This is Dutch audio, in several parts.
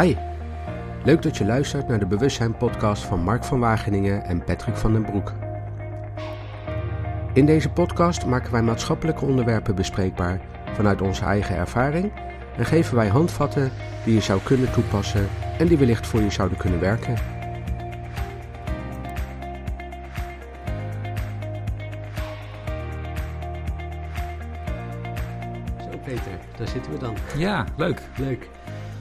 Hi, leuk dat je luistert naar de Bewustzijn podcast van Mark van Wageningen en Patrick van den Broek. In deze podcast maken wij maatschappelijke onderwerpen bespreekbaar vanuit onze eigen ervaring en geven wij handvatten die je zou kunnen toepassen en die wellicht voor je zouden kunnen werken. Zo Peter, daar zitten we dan. Ja, leuk. Leuk.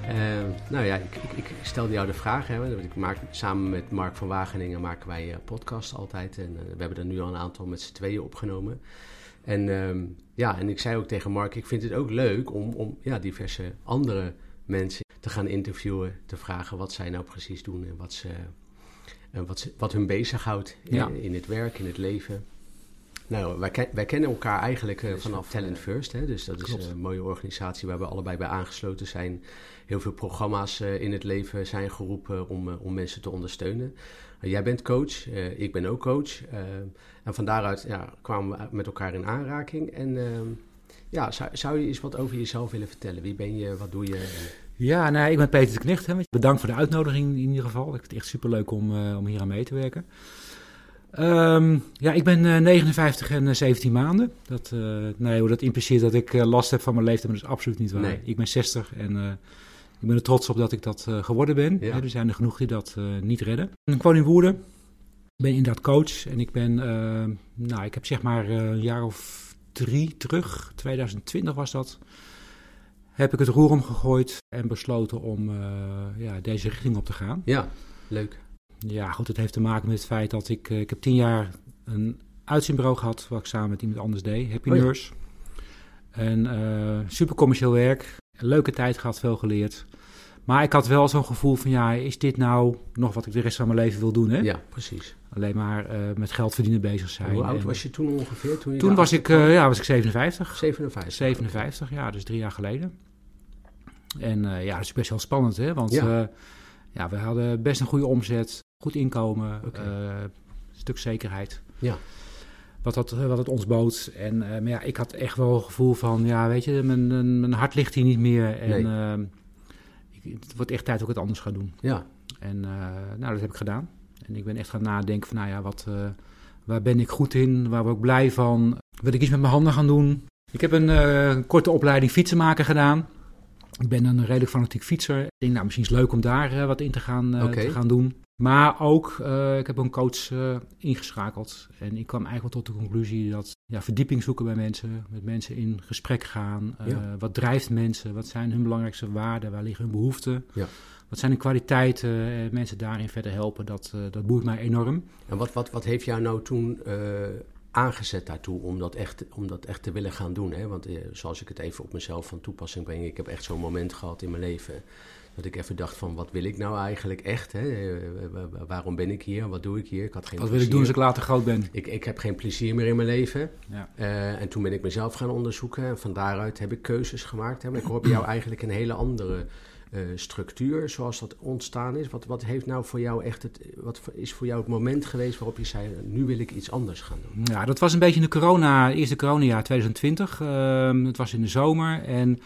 Uh, nou ja, ik, ik, ik, stelde jou de vraag. Hè, ik maak, samen met Mark van Wageningen maken wij uh, podcasts altijd. En uh, we hebben er nu al een aantal met z'n tweeën opgenomen. En uh, ja, en ik zei ook tegen Mark, ik vind het ook leuk om, om ja, diverse andere mensen te gaan interviewen. Te vragen wat zij nou precies doen en wat, ze, wat, ze, wat hun bezighoudt in, ja. in het werk, in het leven. Nou, wij, ken, wij, kennen elkaar eigenlijk uh, vanaf Talent First. Hè? Dus dat Klopt. is een mooie organisatie waar we allebei bij aangesloten zijn. Heel veel programma's uh, in het leven zijn geroepen om, om mensen te ondersteunen. jij bent coach, ik ben ook coach. en van daaruit ja, kwamen we met elkaar in aanraking. En ehm, ja, zou, zou, je eens wat over jezelf willen vertellen? Wie ben je, wat doe je? Ja, nou, ik ben Peter de Knecht. Hè. Bedankt voor de uitnodiging in ieder geval. Ik vind het echt superleuk om, om hier aan mee te werken. Um, ja, ik ben uh, 59 en uh, 17 maanden. Dat, uh, nee, dat impliceert dat ik last heb van mijn leeftijd, maar dat is absoluut niet waar. Nee. Ik ben 60 en ik ben er trots op dat ik dat geworden ben. Ja. er zijn er genoeg die dat niet redden. Ik woon in Woerden. Ik ben inderdaad coach en ik ben, nou, ik heb zeg maar een jaar of drie terug, 2020 was dat, heb ik het roer omgegooid en besloten om ja, deze richting op te gaan. Ja, leuk. Ja, goed, het heeft te maken met het feit dat ik... Uh, ik heb tien jaar een uitzendbureau gehad... wat ik samen met iemand anders deed. Happy oh, ja. Nurse. En uh, super commercieel werk. Een leuke tijd gehad, veel geleerd. Maar ik had wel zo'n gevoel van... ja, is dit nou nog wat ik de rest van mijn leven wil doen, hè? Ja, precies. Alleen maar uh, met geld verdienen bezig zijn. Hoe oud en, was je toen ongeveer? Toen, toen was, ik, ja, was ik 57. 57? 57, ja, dus drie jaar geleden. En ja, dat is best wel spannend, hè? Want... Ja. Ja, we hadden best een goede omzet goed inkomen, okay. uh, stuk zekerheid. Ja. Wat, dat, wat het ons bood. En uh, maar ja, ik had echt wel het gevoel van, ja, weet je, mijn, mijn hart ligt hier niet meer. En nee. uh, ik, het wordt echt tijd dat ik het anders ga doen. Ja. En nou, dat heb ik gedaan. En ik ben echt gaan nadenken van, nou ja, wat, waar ben ik goed in? Waar word ik blij van? Wil ik iets met mijn handen gaan doen? Ik heb een korte opleiding fietsenmaker gedaan. Ik ben een redelijk fanatiek fietser. Ik denk, nou, misschien is het leuk om daar wat in te gaan, okay. te gaan doen. Maar ook, uh, ik heb een coach ingeschakeld. En ik kwam eigenlijk tot de conclusie dat ja, verdieping zoeken bij mensen, met mensen in gesprek gaan. Ja. Wat drijft mensen? Wat zijn hun belangrijkste waarden? Waar liggen hun behoeften? Ja. Wat zijn hun kwaliteiten? En mensen daarin verder helpen, dat, dat boeit mij enorm. En wat, wat, wat heeft jou nou toen aangezet daartoe om dat echt, om dat echt te willen gaan doen? Hè? Want zoals ik het even op mezelf van toepassing breng, ik heb echt zo'n moment gehad in mijn leven dat ik even dacht van, wat wil ik nou eigenlijk echt? Hè? Waarom ben ik hier? Wat doe ik hier? Ik had geen wat wil ik doen als ik later groot ben? Ik, ik heb geen plezier meer in mijn leven. Ja. Uh, en toen ben ik mezelf gaan onderzoeken. En van daaruit heb ik keuzes gemaakt. Hè? Maar ik hoor bij jou eigenlijk een hele andere structuur zoals dat ontstaan is. Wat, wat heeft nou voor jou echt het... Wat is voor jou het moment geweest waarop je zei... nu wil ik iets anders gaan doen? Ja, dat was een beetje in de corona... Eerste coronajaar 2020. Uh, het was in de zomer en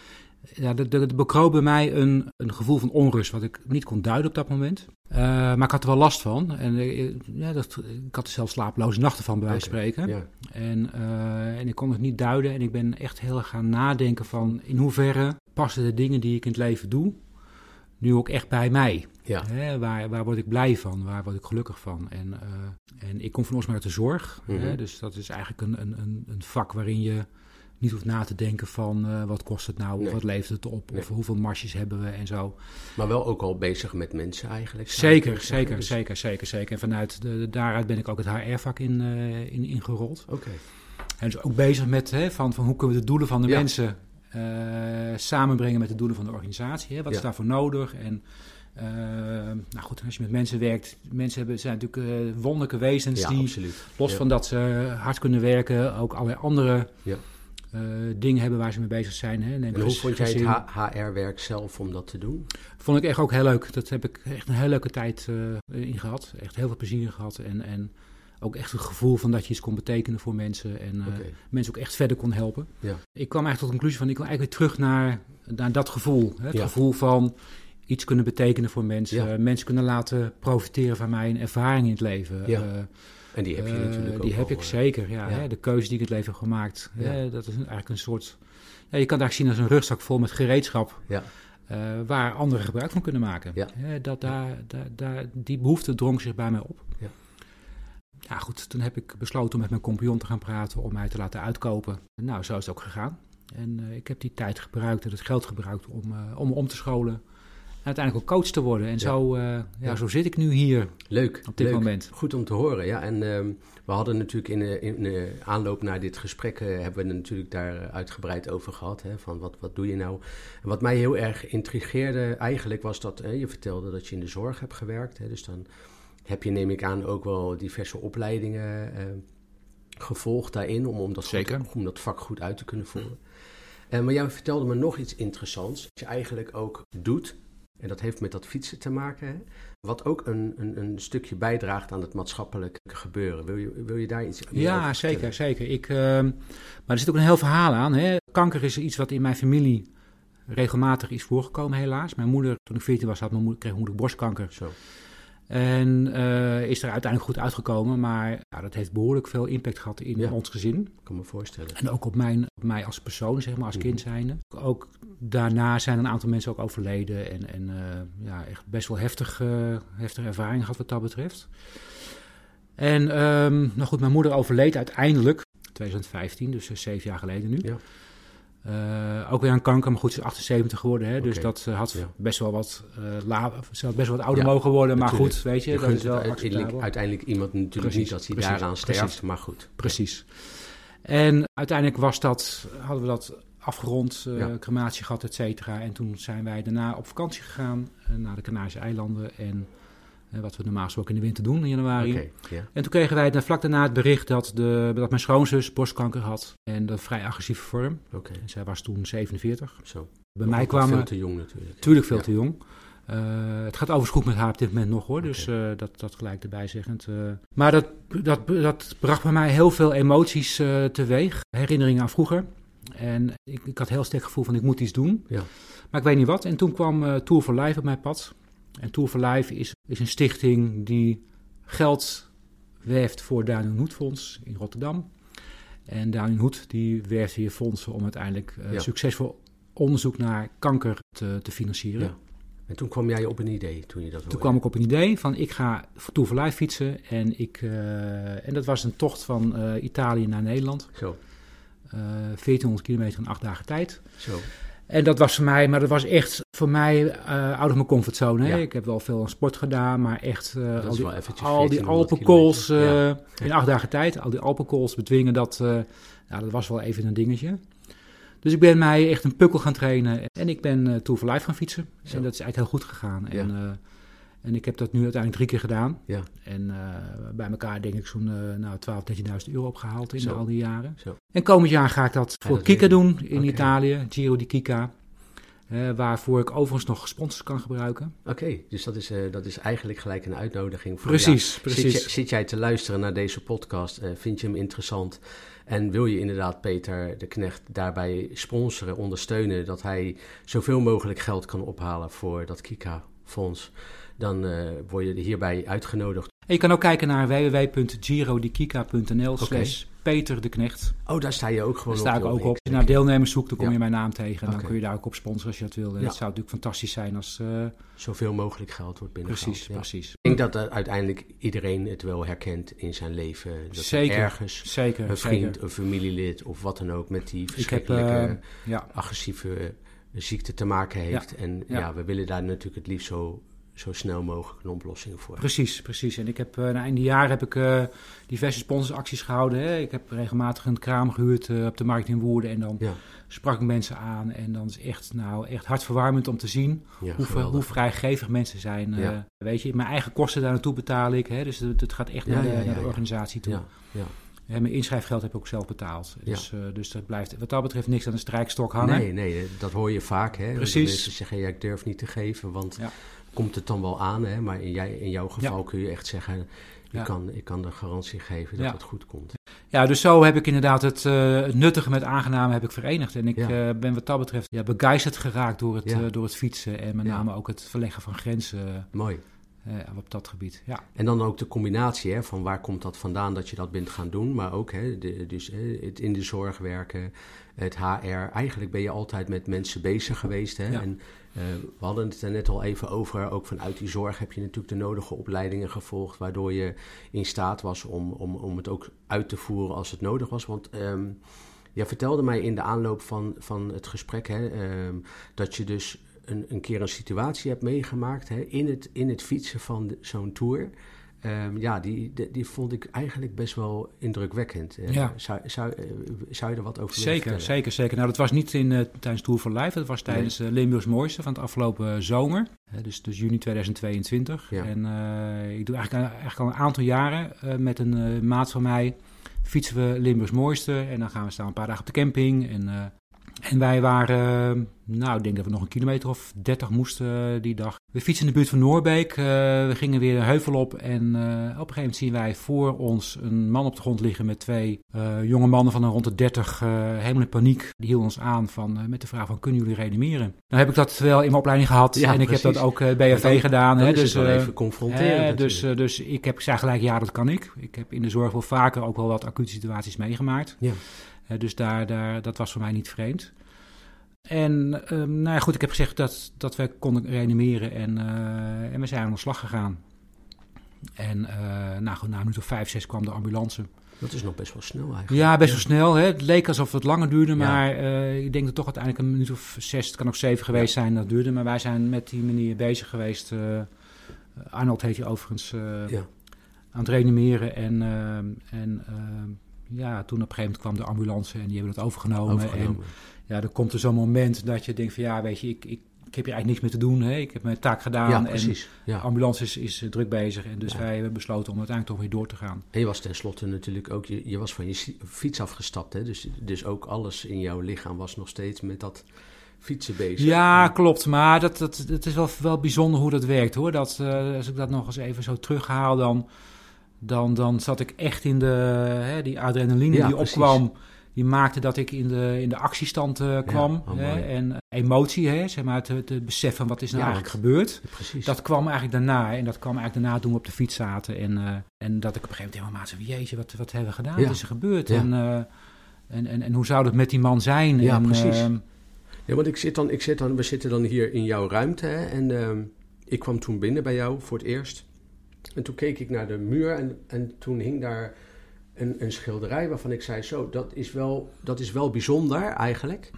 ja, er bekroop bij mij een, een gevoel van onrust, wat ik niet kon duiden op dat moment. Uh, maar ik had er wel last van. En uh, ja, dat, ik had er zelfs slapeloze nachten van, bij wijze van okay, spreken. Ja. En, uh, en ik kon het niet duiden. En ik ben echt heel erg gaan nadenken van in hoeverre passen de dingen die ik in het leven doe, nu ook echt bij mij. Ja. Hè, waar, waar word ik blij van? Waar word ik gelukkig van? En, en ik kom van oorsprong uit de zorg. Mhm. Mm -hmm. hè, dus dat is eigenlijk een, een, een vak waarin je niet hoeft na te denken van uh, wat kost het nou, Nee. wat levert het op, Nee. of hoeveel marges hebben we en zo. Maar wel ook al bezig met mensen eigenlijk. Zeker, zeker, Dus- zeker, zeker, zeker. En vanuit de, daaruit ben ik ook het HR-vak in, eh, in, ingerold. Oké, En dus ook bezig met hè, van, van hoe kunnen we de doelen van de Ja. mensen eh, samenbrengen met de doelen van de organisatie. Hè? Wat is daarvoor nodig? En eh, nou goed, als je met mensen werkt, mensen hebben, zijn natuurlijk eh, wonderlijke wezens ja, die absoluut. los Ja. van dat ze hard kunnen werken, ook allerlei andere Ja. eh, dingen hebben waar ze mee bezig zijn. Hè? En hoe vond jij het HR-werk zelf om dat te doen? Vond ik echt ook heel leuk. Dat heb ik echt een hele leuke tijd eh, in gehad. Echt heel veel plezier in gehad. En, en ook echt het gevoel van dat je iets kon betekenen voor mensen. En eh, mensen ook echt verder kon helpen. Ja. Ik kwam eigenlijk tot de conclusie van ik wil eigenlijk weer terug naar, naar dat gevoel. Hè? Het Ja. gevoel van iets kunnen betekenen voor mensen. Ja. Mensen kunnen laten profiteren van mijn ervaring in het leven. Ja. Eh, En die heb je eh, natuurlijk ook Die heb al, ik zeker, ja. ja. Hè, de keuze die ik in het leven heb gemaakt. Hè, dat is eigenlijk een soort... Ja, je kan het eigenlijk zien als een rugzak vol met gereedschap... Ja. waar anderen gebruik van kunnen maken. Hè, dat, daar, daar, daar, die behoefte drong zich bij mij op. Ja. Goed, toen heb ik besloten om met mijn compagnon te gaan praten... om mij te laten uitkopen. Nou, zo is het ook gegaan. En eh, ik heb die tijd gebruikt en het geld gebruikt om, eh, om om te scholen... En uiteindelijk ook coach te worden. En zo, eh, ja, Ja. zo zit ik nu hier Leuk. op dit leuk. moment. Goed om te horen, ja. En ehm, we hadden natuurlijk in, de- in de aanloop naar dit gesprek... hebben we natuurlijk daar uitgebreid over gehad. Hè, van wat, wat doe je nou? En wat mij heel erg intrigeerde eigenlijk was dat... je vertelde dat je in de zorg hebt gewerkt. Hè, dus dan heb je, neem ik aan, ook wel diverse opleidingen eh, gevolgd daarin... Om, om, dat goed- Zeker. om dat vak goed uit te kunnen voeren. Eh, maar jij vertelde me nog iets interessants. Dat je eigenlijk ook doet... En dat heeft met dat fietsen te maken. Hè? Wat ook een, een, een stukje bijdraagt aan het maatschappelijk gebeuren. Wil je, wil je daar iets meer Ja, over zeker, vertellen? zeker. Ik, ehm, maar er zit ook een heel verhaal aan. Hè. Kanker is iets wat in mijn familie regelmatig is voorgekomen, helaas. Mijn moeder, toen ik 14 was, had mijn moeder, kreeg mijn moeder borstkanker. Zo. En eh, is er uiteindelijk goed uitgekomen. Maar ja, dat heeft behoorlijk veel impact gehad in Ja. ons gezin. Ik kan me voorstellen. En ook op, mijn, op mij als persoon, zeg maar, als Mhm. kind zijnde. Ook daarna zijn een aantal mensen ook overleden. En, en eh, ja, echt best wel heftig, eh, heftige ervaring gehad wat dat betreft. En ehm, nou goed, mijn moeder overleed uiteindelijk. 2015, dus zeven jaar geleden nu. Ja. Eh, ook weer aan kanker, maar goed, ze is 78 geworden. Hè, Dus dat eh, had Ja. best wel wat, la- ze had best wel wat ouder Ja, mogen worden. Maar natuurlijk. goed, weet je, Je dat is wel uiteindelijk, iemand natuurlijk Precies, niet dat hij precies, daaraan sterft, precies. maar goed. Precies. En uiteindelijk was dat, hadden we dat afgerond, Ja. crematie gehad, et cetera. En toen zijn wij daarna op vakantie gegaan naar de Canarische eilanden. En wat we normaal gesproken in de winter doen in januari. En toen kregen wij vlak daarna het bericht dat, de, dat mijn schoonzus borstkanker had. En dat vrij agressieve vorm. Oké, En zij was toen 47. zo. Bij Nog mij kwamen... veel te jong natuurlijk. Natuurlijk veel Ja. te jong. Eh, het gaat overigens goed met haar op dit moment nog hoor, dus eh, dat, dat gelijk erbij zeggend. eh. Maar dat, dat, dat bracht bij mij heel veel emoties teweeg, herinneringen aan vroeger. En ik, ik had heel sterk het gevoel van ik moet iets doen, Ja. maar ik weet niet wat. En toen kwam Tour for Life op mijn pad. En Tour for Life is, is een stichting die geld werft voor Duin Hoed Fonds in Rotterdam. En Duin Hoed die werft hier fondsen om uiteindelijk eh, Ja. succesvol onderzoek naar kanker te, te financieren. Ja. En toen kwam jij op een idee toen je dat hoorde. Toen kwam ik op een idee van ik ga Tour for Life fietsen. En, ik, eh, en dat was een tocht van eh, Italië naar Nederland. Zo, Eh 1400 kilometer in acht dagen tijd. zo. En dat was voor mij, maar dat was echt voor mij eh out of mijn comfortzone. Hè? Ja. Ik heb wel veel aan sport gedaan, maar echt eh, al die, al die 1400 Alpencalls eh, in acht dagen tijd, al die Alpencalls bedwingen, dat, nou, dat was wel even een dingetje. Dus ik ben mij echt een pukkel gaan trainen en ik ben Tour for Life gaan fietsen. Zo. En dat is eigenlijk heel goed gegaan. Ja. En, en ik heb dat nu uiteindelijk drie keer gedaan. Ja. En eh, bij elkaar denk ik zo'n uh, nou, 12.000, 13.000 euro opgehaald in Zo. al die jaren. Zo. En komend jaar ga ik dat Ga voor dat Kika doen in. Italië, Giro di Kika. eh, waarvoor ik overigens nog sponsors kan gebruiken. Oké, dus dat is, dat is eigenlijk gelijk een uitnodiging voor Precies, ja, precies. Zit, je- zit jij te luisteren naar deze podcast? vind je hem interessant? En wil je inderdaad Peter de Knecht daarbij sponsoren, ondersteunen, dat hij zoveel mogelijk geld kan ophalen voor dat Kika-fonds? Dan eh, word je hierbij uitgenodigd. En je kan ook kijken naar www.girodikika.nl slash Peter de Knecht. Oh, daar sta je ook gewoon Daar sta op. ik joh. ook op. Als je Ik- naar deelnemers zoekt, dan kom Ja. je mijn naam tegen. En dan kun je daar ook op sponsoren als je dat wil. En Ja. dat zou natuurlijk fantastisch zijn als... eh, Zoveel mogelijk geld wordt binnengehaald. precies, ja. precies. Ik denk dat eh, uiteindelijk iedereen het wel herkent in zijn leven. Dat er Zeker. ergens Zeker, een vriend, zeker. een familielid of wat dan ook met die Ik heb, verschrikkelijke agressieve ziekte te maken heeft. En ja. we willen daar natuurlijk het liefst zo, zo snel mogelijk een oplossing voor. Precies, precies. En ik heb uh, na einde jaar heb ik uh, diverse sponsoracties gehouden. Hè. Ik heb regelmatig een kraam gehuurd uh, op de markt in Woerden. En dan Ja. sprak ik mensen aan. En dan is echt, nou, echt hartverwarmend om te zien Ja, hoe, hoe vrijgevig mensen zijn. Uh. Weet je, mijn eigen kosten daar naartoe betaal ik. Hè. Dus het, het gaat echt naar, de, naar de organisatie toe. En mijn inschrijfgeld heb ik ook zelf betaald. Ja. Dus, uh, dus dat blijft wat dat betreft niks aan de strijkstok hangen. Nee, nee, dat hoor je vaak. Hè? Precies. Mensen zeggen, ja, ik durf niet te geven, want Ja. Komt het dan wel aan? Hè? Maar in, jij, in jouw geval Ja. kun je echt zeggen, ik, kan, ik kan de garantie geven dat het goed komt. Ja, dus zo heb ik inderdaad het, uh, het nuttige met aangename heb ik verenigd. En ik Ja. eh, ben wat dat betreft ja, begeisterd geraakt door het, Ja. eh, door het fietsen. En met name ook het verleggen van grenzen Mooi. Eh, op dat gebied. Ja. En dan ook de combinatie hè, van waar komt dat vandaan dat je dat bent gaan doen. Maar ook hè, de, dus, het in de zorg werken, het HR. Eigenlijk ben je altijd met mensen bezig geweest. Hè? Ja. En eh, we hadden het er net al even over. Ook vanuit die zorg heb je natuurlijk de nodige opleidingen gevolgd. Waardoor je in staat was om, om, om het ook uit te voeren als het nodig was. Want ehm jij vertelde mij in de aanloop van, van het gesprek hè, ehm, dat je dus een, een keer een situatie hebt meegemaakt hè, in, het, in het fietsen van zo'n tour. Ehm, ja, die, die, die vond ik eigenlijk best wel indrukwekkend. Ja. zou, zou, eh, zou je er wat over willen Zeker, vertellen? zeker, zeker. Nou, dat was niet in, eh, tijdens Tour for Life. Dat was tijdens eh, Limburgs Mooiste van het afgelopen zomer. Dus, dus juni 2022. Ja. En ik doe eigenlijk, eigenlijk al een aantal jaren met een maat van mij fietsen we Limburgs Mooiste. En dan gaan we staan een paar dagen op de camping. En, en wij waren, nou, ik denk dat we nog een kilometer of 30 moesten eh, die dag. We fietsen in de buurt van Noorbeek. Eh, we gingen weer een heuvel op. En eh, op een gegeven moment zien wij voor ons een man op de grond liggen met twee jonge mannen van een rond de 30, eh, helemaal in paniek. Die hielden ons aan van, met de vraag van, kunnen jullie reanimeren? Nou heb ik dat wel in mijn opleiding gehad. Ja, en ik heb dat ook BFV dan- gedaan. Dan hè, dus, wel even confronterend eh, dus, dus ik heb ik zei gelijk, ja, dat kan ik. Ik heb in de zorg wel vaker ook wel wat acute situaties meegemaakt. Ja. Dus daar, daar, dat was voor mij niet vreemd. En ehm, nou ja, goed, ik heb gezegd dat, dat we konden reanimeren en, eh, en we zijn aan de slag gegaan. En eh nou, goed, na een minuut of vijf, zes kwam de ambulance. Dat is nog best wel snel eigenlijk. Ja, best wel snel. Hè? Het leek alsof het langer duurde, Ja. maar eh, ik denk dat toch uiteindelijk een minuut of zes, het kan ook zeven geweest zijn, dat duurde. Maar wij zijn met die manier bezig geweest. Arnold heet hij overigens, Ja. aan het reanimeren. En, eh, en eh, ja, toen op een gegeven moment kwam de ambulance en die hebben dat overgenomen. Overgenomen. En ja, er komt er zo'n moment dat je denkt van ja, weet je, ik, ik, ik heb hier eigenlijk niks meer te doen. Hè? Ik heb mijn taak gedaan ja, en precies. de Ja. ambulance is, is eh, druk bezig. En dus Ja. wij hebben besloten om uiteindelijk toch weer door te gaan. En je was tenslotte natuurlijk ook, je, je was van je fiets afgestapt, hè? Dus, dus ook alles in jouw lichaam was nog steeds met dat fietsen bezig. Ja, klopt. Maar dat, dat, het is wel, wel bijzonder hoe dat werkt hoor. Dat, eh, als ik dat nog eens even zo terughaal, dan, dan, dan zat ik echt in de. Hè, die adrenaline Ja, die precies. opkwam. Die maakte dat ik in de, in de actiestand eh, kwam. oh, hè, en emotie, hè, zeg maar, het, het besef van wat is nou Ja, eigenlijk gebeurd. precies. Dat kwam eigenlijk daarna. En dat kwam eigenlijk daarna toen we op de fiets zaten. En, eh, en dat ik op een gegeven moment helemaal maat zei: Jeetje, wat, wat hebben we gedaan? Wat is er gebeurd? En, eh, en, en, en hoe zou dat met die man zijn? Ja, en, precies. ehm, Ja, want ik zit dan, ik zit dan, we zitten dan hier in jouw ruimte hè, en ehm, ik kwam toen binnen bij jou voor het eerst. En toen keek ik naar de muur en, en toen hing daar een, een schilderij waarvan ik zei, zo, dat is wel, dat is wel bijzonder eigenlijk.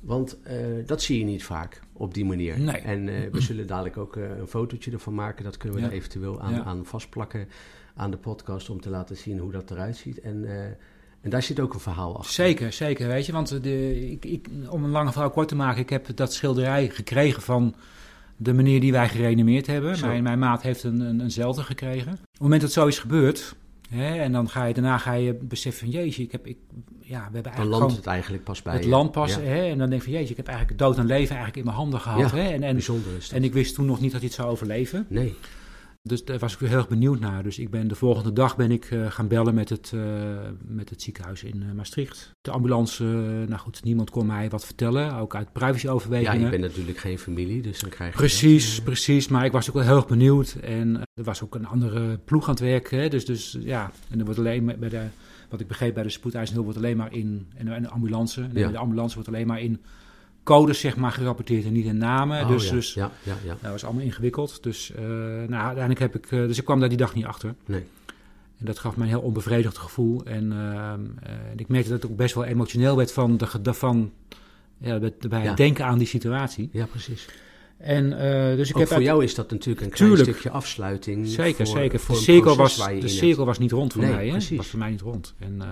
Want eh, dat zie je niet vaak op die manier. Nee. En eh, we zullen dadelijk ook eh, een fotootje ervan maken. Dat kunnen we Ja. er eventueel aan, Ja. aan vastplakken aan de podcast om te laten zien hoe dat eruit ziet. En, en daar zit ook een verhaal achter. Zeker, zeker. Weet je, want de, ik, ik, om een lange verhaal kort te maken, ik heb dat schilderij gekregen van de meneer die wij gereanimeerd hebben. Mijn, mijn maat heeft een, een, eenzelfde gekregen. Op het moment dat zoiets gebeurt, hè, en dan ga je daarna ga je beseffen van jeetje, ik heb, ik, ja, we hebben Dan eigenlijk landt gewoon het eigenlijk pas bij het je. land pas, Ja, en dan denk je van jeetje, ik heb eigenlijk dood en leven eigenlijk in mijn handen gehad. Ja, hè, en, en, bijzonder is dat. en ik wist toen nog niet dat hij het zou overleven. Nee. Dus daar was ik weer heel erg benieuwd naar. Dus ik ben de volgende dag ben ik eh, gaan bellen met het, eh, met het ziekenhuis in eh, Maastricht. De ambulance, nou goed, niemand kon mij wat vertellen. Ook uit Ja, privacyoverwegingen. je bent natuurlijk geen familie, dus dan krijg je... Precies, dat, precies. Maar ik was ook wel heel erg benieuwd. En er was ook een andere ploeg aan het werken. Hè. Dus, dus ja, en er wordt alleen bij de, wat ik begreep bij de spoedeisende hulp, wordt alleen maar in, en, en de ambulance. En Ja. de ambulance wordt alleen maar in codes, zeg maar, gerapporteerd en niet in namen. oh, dus, ja, dus ja, ja, ja. dat was allemaal ingewikkeld. Dus, eh, nou, uiteindelijk heb ik, eh, dus ik kwam daar die dag niet achter. Nee. En dat gaf mij een heel onbevredigd gevoel. En, ehm, eh, ik merkte dat ik ook best wel emotioneel werd van, de, van ja, bij het denken aan die situatie. Ja, precies. En dus ik Ook heb voor uit- jou is dat natuurlijk een klein Tuurlijk. stukje afsluiting. Zeker, voor, zeker. Voor de cirkel, was, de cirkel was niet rond voor Nee, mij. Hè? precies. was voor mij niet rond. En,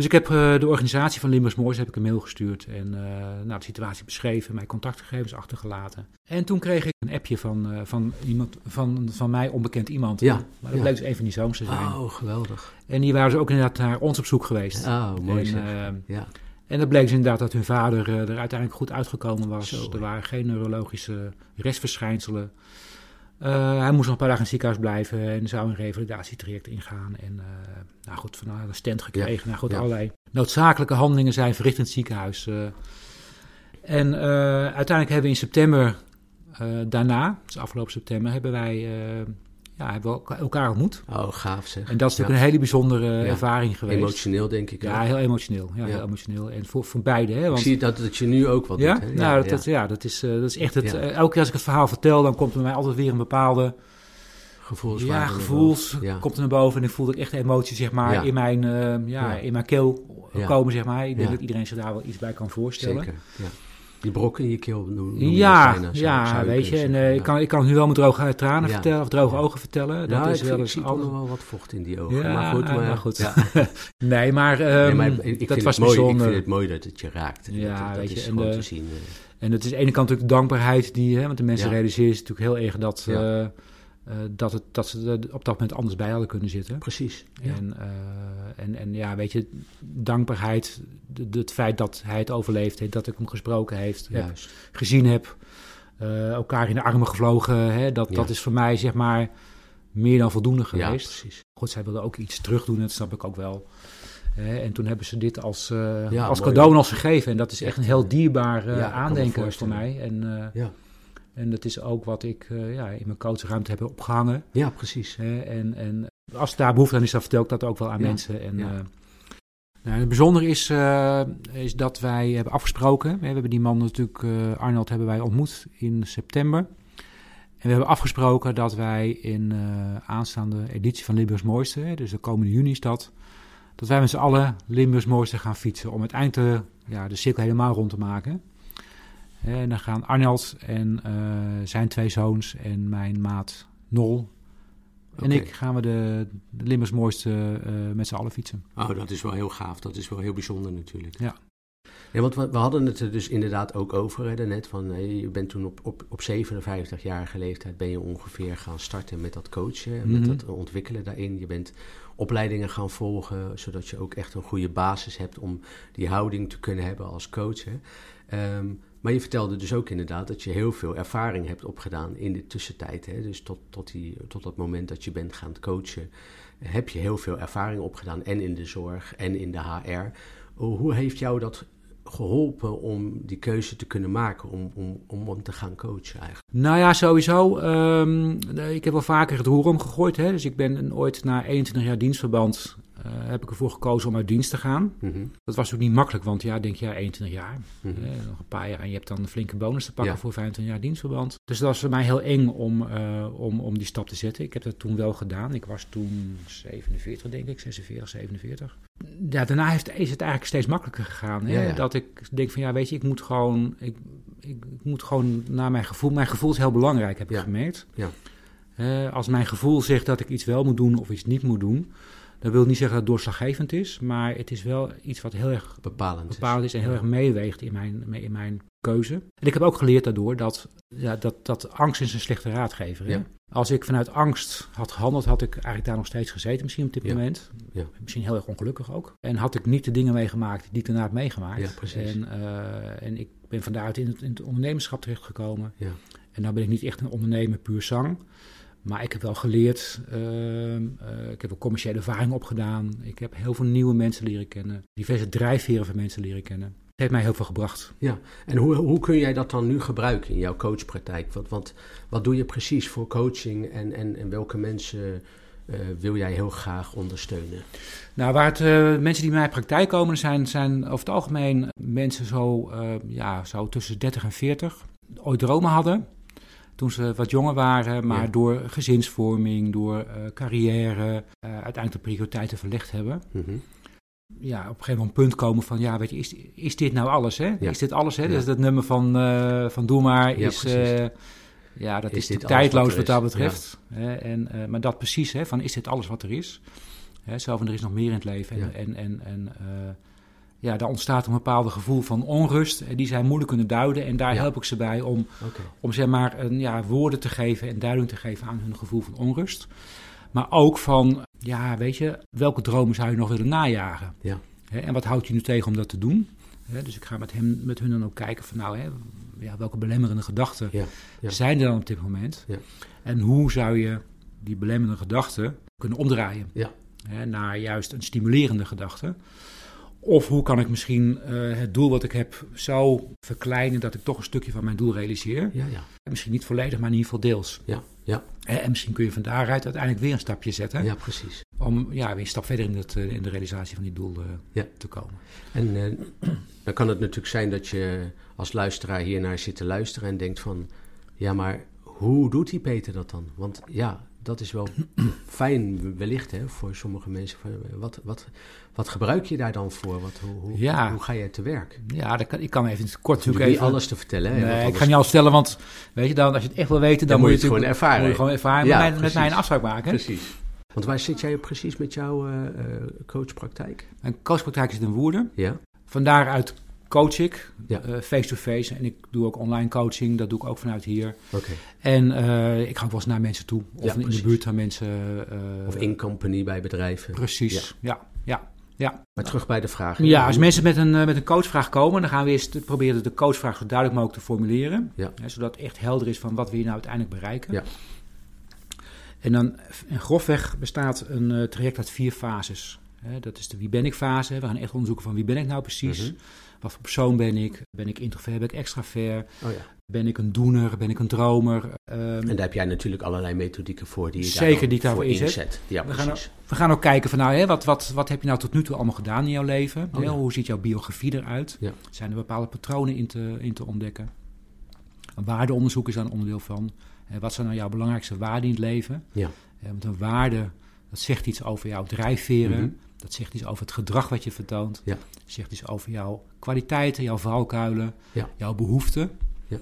dus ik heb eh, de organisatie van Limburgs Moois heb ik een mail gestuurd. En eh, nou, de situatie beschreven, mijn contactgegevens achtergelaten. En toen kreeg ik een appje van, eh, van, iemand, van, van mij onbekend iemand. Ja, Maar dat ja. bleek dus een van die zoons te zijn. Oh, geweldig. En die waren dus ook inderdaad naar ons op zoek geweest. Oh, mooi en, ja. en dat bleek dus inderdaad dat hun vader er uiteindelijk goed uitgekomen was. Zo, er waren geen neurologische restverschijnselen. Hij moest nog een paar dagen in het ziekenhuis blijven en zou een revalidatietraject ingaan. En nou goed, van een stent gekregen. Nou goed, allerlei noodzakelijke handelingen zijn verricht in het ziekenhuis. en uiteindelijk hebben we in september daarna, dus afgelopen september, hebben wij ja, hebben we elkaar ontmoet. Oh, gaaf zeg. En dat is natuurlijk een hele bijzondere ervaring geweest. Emotioneel, denk ik. Ja, heel emotioneel. Ja, heel emotioneel. En voor, voor beide. Hè, want... Ik zie dat, dat je nu ook wat ja? doet. Hè? Nou, dat, ja. dat, is, uh, dat is echt het... Uh, elke keer als ik het verhaal vertel, dan komt er bij mij altijd weer een bepaalde... Gevoels. Ja, gevoels komt er naar boven. En ik voel dat ik echt emotie, zeg maar, in, mijn, uh, ja, in mijn keel komen, zeg maar. Ik denk dat iedereen zich daar wel iets bij kan voorstellen. Zeker, ja. Die brok in je keel noem, Ja, ja weet je. En uh, ik, kan, ik kan nu wel met droge tranen vertellen, of droge ogen vertellen. Dat is wel eens al... nog wel wat vocht in die ogen. Ja, maar goed. Maar, maar goed. nee, maar, um, nee, maar ik, dat was mooi, bijzonder. Ik vind het mooi dat het je raakt. Ja, dat, dat weet is je. gewoon en, te zien. En het is aan de ene kant natuurlijk de dankbaarheid die, hè, want de mensen realiseren natuurlijk heel erg dat... Uh, uh, dat, het, dat ze er op dat moment anders bij hadden kunnen zitten. Precies. Ja. En, uh, en, en ja, weet je, dankbaarheid, het feit dat hij het overleefd heeft, dat ik hem gesproken heeft, heb, gezien heb, uh, elkaar in de armen gevlogen, hè, dat, ja. dat is voor mij zeg maar meer dan voldoende geweest. Ja, precies. Goed, zij wilde ook iets terug doen, dat snap ik ook wel. en toen hebben ze dit als, ja, als cadeau als gegeven. En dat is echt een heel dierbaar aandenken voor mij. En, ja. En dat is ook wat ik uh, ja, in mijn coachruimte heb opgehangen. Ja, precies. Uh, en, en als daar behoefte aan is, dan vertel ik dat ook wel aan ja. mensen. En, ja. uh, nou, het bijzondere is, is dat wij hebben afgesproken. We hebben die man natuurlijk, Arnold, hebben wij ontmoet in september. En we hebben afgesproken dat wij in aanstaande editie van Limburgs Mooiste, dus de komende juni is dat, dat wij met z'n allen Limburgs Mooiste gaan fietsen. Om uiteindelijk de, ja, de cirkel helemaal rond te maken. En dan gaan Arnold en uh, zijn twee zoons en mijn maat Nol en ik gaan we de, de Limburgs mooiste uh, met z'n allen fietsen. Oh, dat is wel heel gaaf. Dat is wel heel bijzonder natuurlijk. Ja. Ja, want we, we hadden het er dus inderdaad ook over hè, net van hey, je bent toen op, op, op 57-jarige leeftijd ben je ongeveer gaan starten met dat coachen, mm -hmm. met dat ontwikkelen daarin. Je bent opleidingen gaan volgen, zodat je ook echt een goede basis hebt om die houding te kunnen hebben als coach. Hè. Um, maar je vertelde dus ook inderdaad dat je heel veel ervaring hebt opgedaan in de tussentijd. Hè? Dus tot, tot, die, tot dat moment dat je bent gaan coachen, heb je heel veel ervaring opgedaan. En in de zorg en in de HR. Hoe heeft jou dat geholpen om die keuze te kunnen maken om, om, om te gaan coachen eigenlijk? Nou ja, sowieso. Um, ik heb wel vaker het roer omgegooid. Hè? Dus ik ben ooit na 21 jaar dienstverband uh, heb ik ervoor gekozen om uit dienst te gaan. Mm -hmm. Dat was ook niet makkelijk, want ja, denk je, ja, 21 jaar. Mm -hmm. uh, nog een paar jaar en je hebt dan een flinke bonus te pakken ja. voor 25 jaar dienstverband. Dus dat was voor mij heel eng om, uh, om, om die stap te zetten. Ik heb dat toen wel gedaan. Ik was toen 47, denk ik, 46, 47. Ja, daarna heeft, is het eigenlijk steeds makkelijker gegaan. Hè? Ja. Dat ik denk van, ja, weet je, ik moet gewoon, ik, ik, ik moet gewoon naar mijn gevoel. Mijn gevoel is heel belangrijk, heb ik gemerkt. Ja. Uh, als mijn gevoel zegt dat ik iets wel moet doen of iets niet moet doen, dat wil niet zeggen dat het doorslaggevend is, maar het is wel iets wat heel erg Bepalend. bepalend is en heel erg meeweegt in mijn, in mijn keuze. En ik heb ook geleerd daardoor dat, ja, dat, dat angst is een slechte raadgever. Ja. Als ik vanuit angst had gehandeld, had ik eigenlijk daar nog steeds gezeten, misschien op dit Ja. moment. Ja. Misschien heel erg ongelukkig ook. En had ik niet de dingen meegemaakt die ik daarna heb meegemaakt. En, eh, en ik ben van daaruit in het, in het ondernemerschap terechtgekomen. Ja. En nou ben ik niet echt een ondernemer puur zang. Maar ik heb wel geleerd, ehm, eh, ik heb wel commerciële ervaring opgedaan. Ik heb heel veel nieuwe mensen leren kennen. Diverse drijfveren van mensen leren kennen. Het heeft mij heel veel gebracht. En hoe, hoe kun jij dat dan nu gebruiken in jouw coachpraktijk? Want, want wat doe je precies voor coaching en, en, en welke mensen eh, wil jij heel graag ondersteunen? Nou, waar het, eh, mensen die bij mijn praktijk komen zijn, zijn over het algemeen mensen zo, ja, zo tussen 30 en 40. Ooit dromen hadden toen ze wat jonger waren, maar Ja. door gezinsvorming, door eh, carrière, eh, uiteindelijk de prioriteiten verlegd hebben. Mhm. Ja, op een gegeven moment punt komen van, ja, weet je, is, is dit nou alles, hè? Ja. Is dit alles, hè? Ja. Dus dat nummer van, eh, van Doe maar is, ja, dat Is is, dit tijdloos wat wat dat is? betreft. Hè? En, maar dat precies, hè, van is dit alles wat er is? Hè, zo van, er is nog meer in het leven. En, en, en, en ja, daar ontstaat een bepaald gevoel van onrust. En die zij moeilijk kunnen duiden. En daar Ja. help ik ze bij om, om zeg maar, een, ja, woorden te geven en duiding te geven aan hun gevoel van onrust. Maar ook van, ja, weet je, welke dromen zou je nog willen najagen? Ja. En wat houdt je nu tegen om dat te doen? Dus ik ga met, hem, met hun dan ook kijken van nou, hè, ja, welke belemmerende gedachten Ja, ja. zijn er dan op dit moment? Ja. En hoe zou je die belemmerende gedachten kunnen omdraaien hè, naar juist een stimulerende gedachte? Of hoe kan ik misschien eh, het doel wat ik heb zo verkleinen dat ik toch een stukje van mijn doel realiseer? Ja, ja. Misschien niet volledig, maar in ieder geval deels. Ja, ja, En misschien kun je van daaruit uiteindelijk weer een stapje zetten ja, precies. om ja, weer een stap verder in, het, eh, in de realisatie van die doel eh, Ja. te komen. En dan kan het natuurlijk zijn dat je als luisteraar hiernaar zit te luisteren en denkt van... Ja, maar hoe doet die Peter dat dan? Want ja, dat is wel fijn wellicht hè, voor sommige mensen. Wat, wat, wat gebruik je daar dan voor? Wat, hoe, hoe, Ja. hoe ga je te werk? Ja, dat kan, ik kan even kort natuurlijk even... alles te vertellen. Hè, Nee, ik ga niet alles vertellen, want weet je, dan, als je het echt wil weten, dan, Dan moet je het gewoon ervaren. Moet je gewoon ervaren Ja, met, mij, met mij een afspraak maken. Precies. Want waar zit jij precies met jouw eh, coachpraktijk? Mijn coachpraktijk zit in Woerden. Ja? Van daaruit coach ik, Ja. eh, face-to-face. En ik doe ook online coaching, dat doe ik ook vanuit hier. Oké. En eh, ik ga ook wel eens naar mensen toe. Of Ja, in precies. de buurt aan mensen. eh, Of in company bij bedrijven. Precies, ja. ja, ja. Maar terug bij de vraag. Ja, als mensen met een, met een coachvraag komen, dan gaan we eerst proberen de coachvraag zo duidelijk mogelijk te formuleren. Ja. Hè, zodat het echt helder is van wat wil je nou uiteindelijk bereiken. Ja. En dan en grofweg bestaat een traject uit vier fases. Hè, dat is de wie ben ik fase. We gaan echt onderzoeken van wie ben ik nou precies. Mhm. Wat voor persoon ben ik? Ben ik introvert? Ben ik extravert? Oh ja. Ben ik een doener? Ben ik een dromer? Ehm, En daar heb jij natuurlijk allerlei methodieken voor die je Zeker, daar die ik daarvoor voor inzet. inzet. Ja, We gaan we gaan ook kijken van nou, hè, wat, wat, wat heb je nou tot nu toe allemaal gedaan in jouw leven? Oh, ja. Hoe ziet jouw biografie eruit? Ja. Zijn er bepaalde patronen in te, in te ontdekken? Een waardeonderzoek is daar een onderdeel van. Wat zijn nou jouw belangrijkste waarden in het leven? Ja. Want een waarde, dat zegt iets over jouw drijfveren. Mhm. Dat zegt iets over het gedrag wat je vertoont. Ja. Dat zegt iets over jouw kwaliteiten, jouw valkuilen, Ja. jouw behoeften. Ja.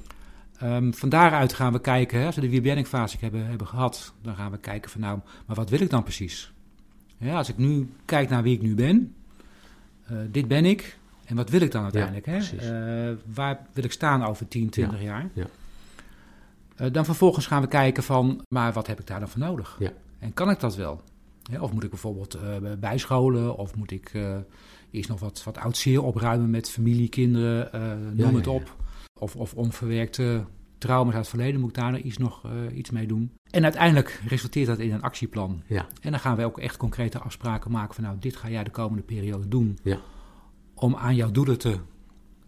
Ehm, van daaruit gaan we kijken, hè, als we de wie ben ik fase hebben, hebben gehad, dan gaan we kijken van nou, maar wat wil ik dan precies? Ja, als ik nu kijk naar wie ik nu ben, eh, dit ben ik, en wat wil ik dan uiteindelijk? hè? Eh, waar wil ik staan over 10, 20 jaar? ja. Eh, dan vervolgens gaan we kijken van, maar wat heb ik daar dan voor nodig? Ja. En kan ik dat wel? Of moet ik bijvoorbeeld eh, bijscholen? Of moet ik eh, eerst nog wat, wat oud zeer opruimen met familie, kinderen, eh, noem Ja, het op. Of, of onverwerkte trauma's uit het verleden, moet ik daar nog iets, nog, iets mee doen? En uiteindelijk resulteert dat in een actieplan. Ja. En dan gaan we ook echt concrete afspraken maken van, nou, dit ga jij de komende periode doen. Ja. Om aan jouw doelen te,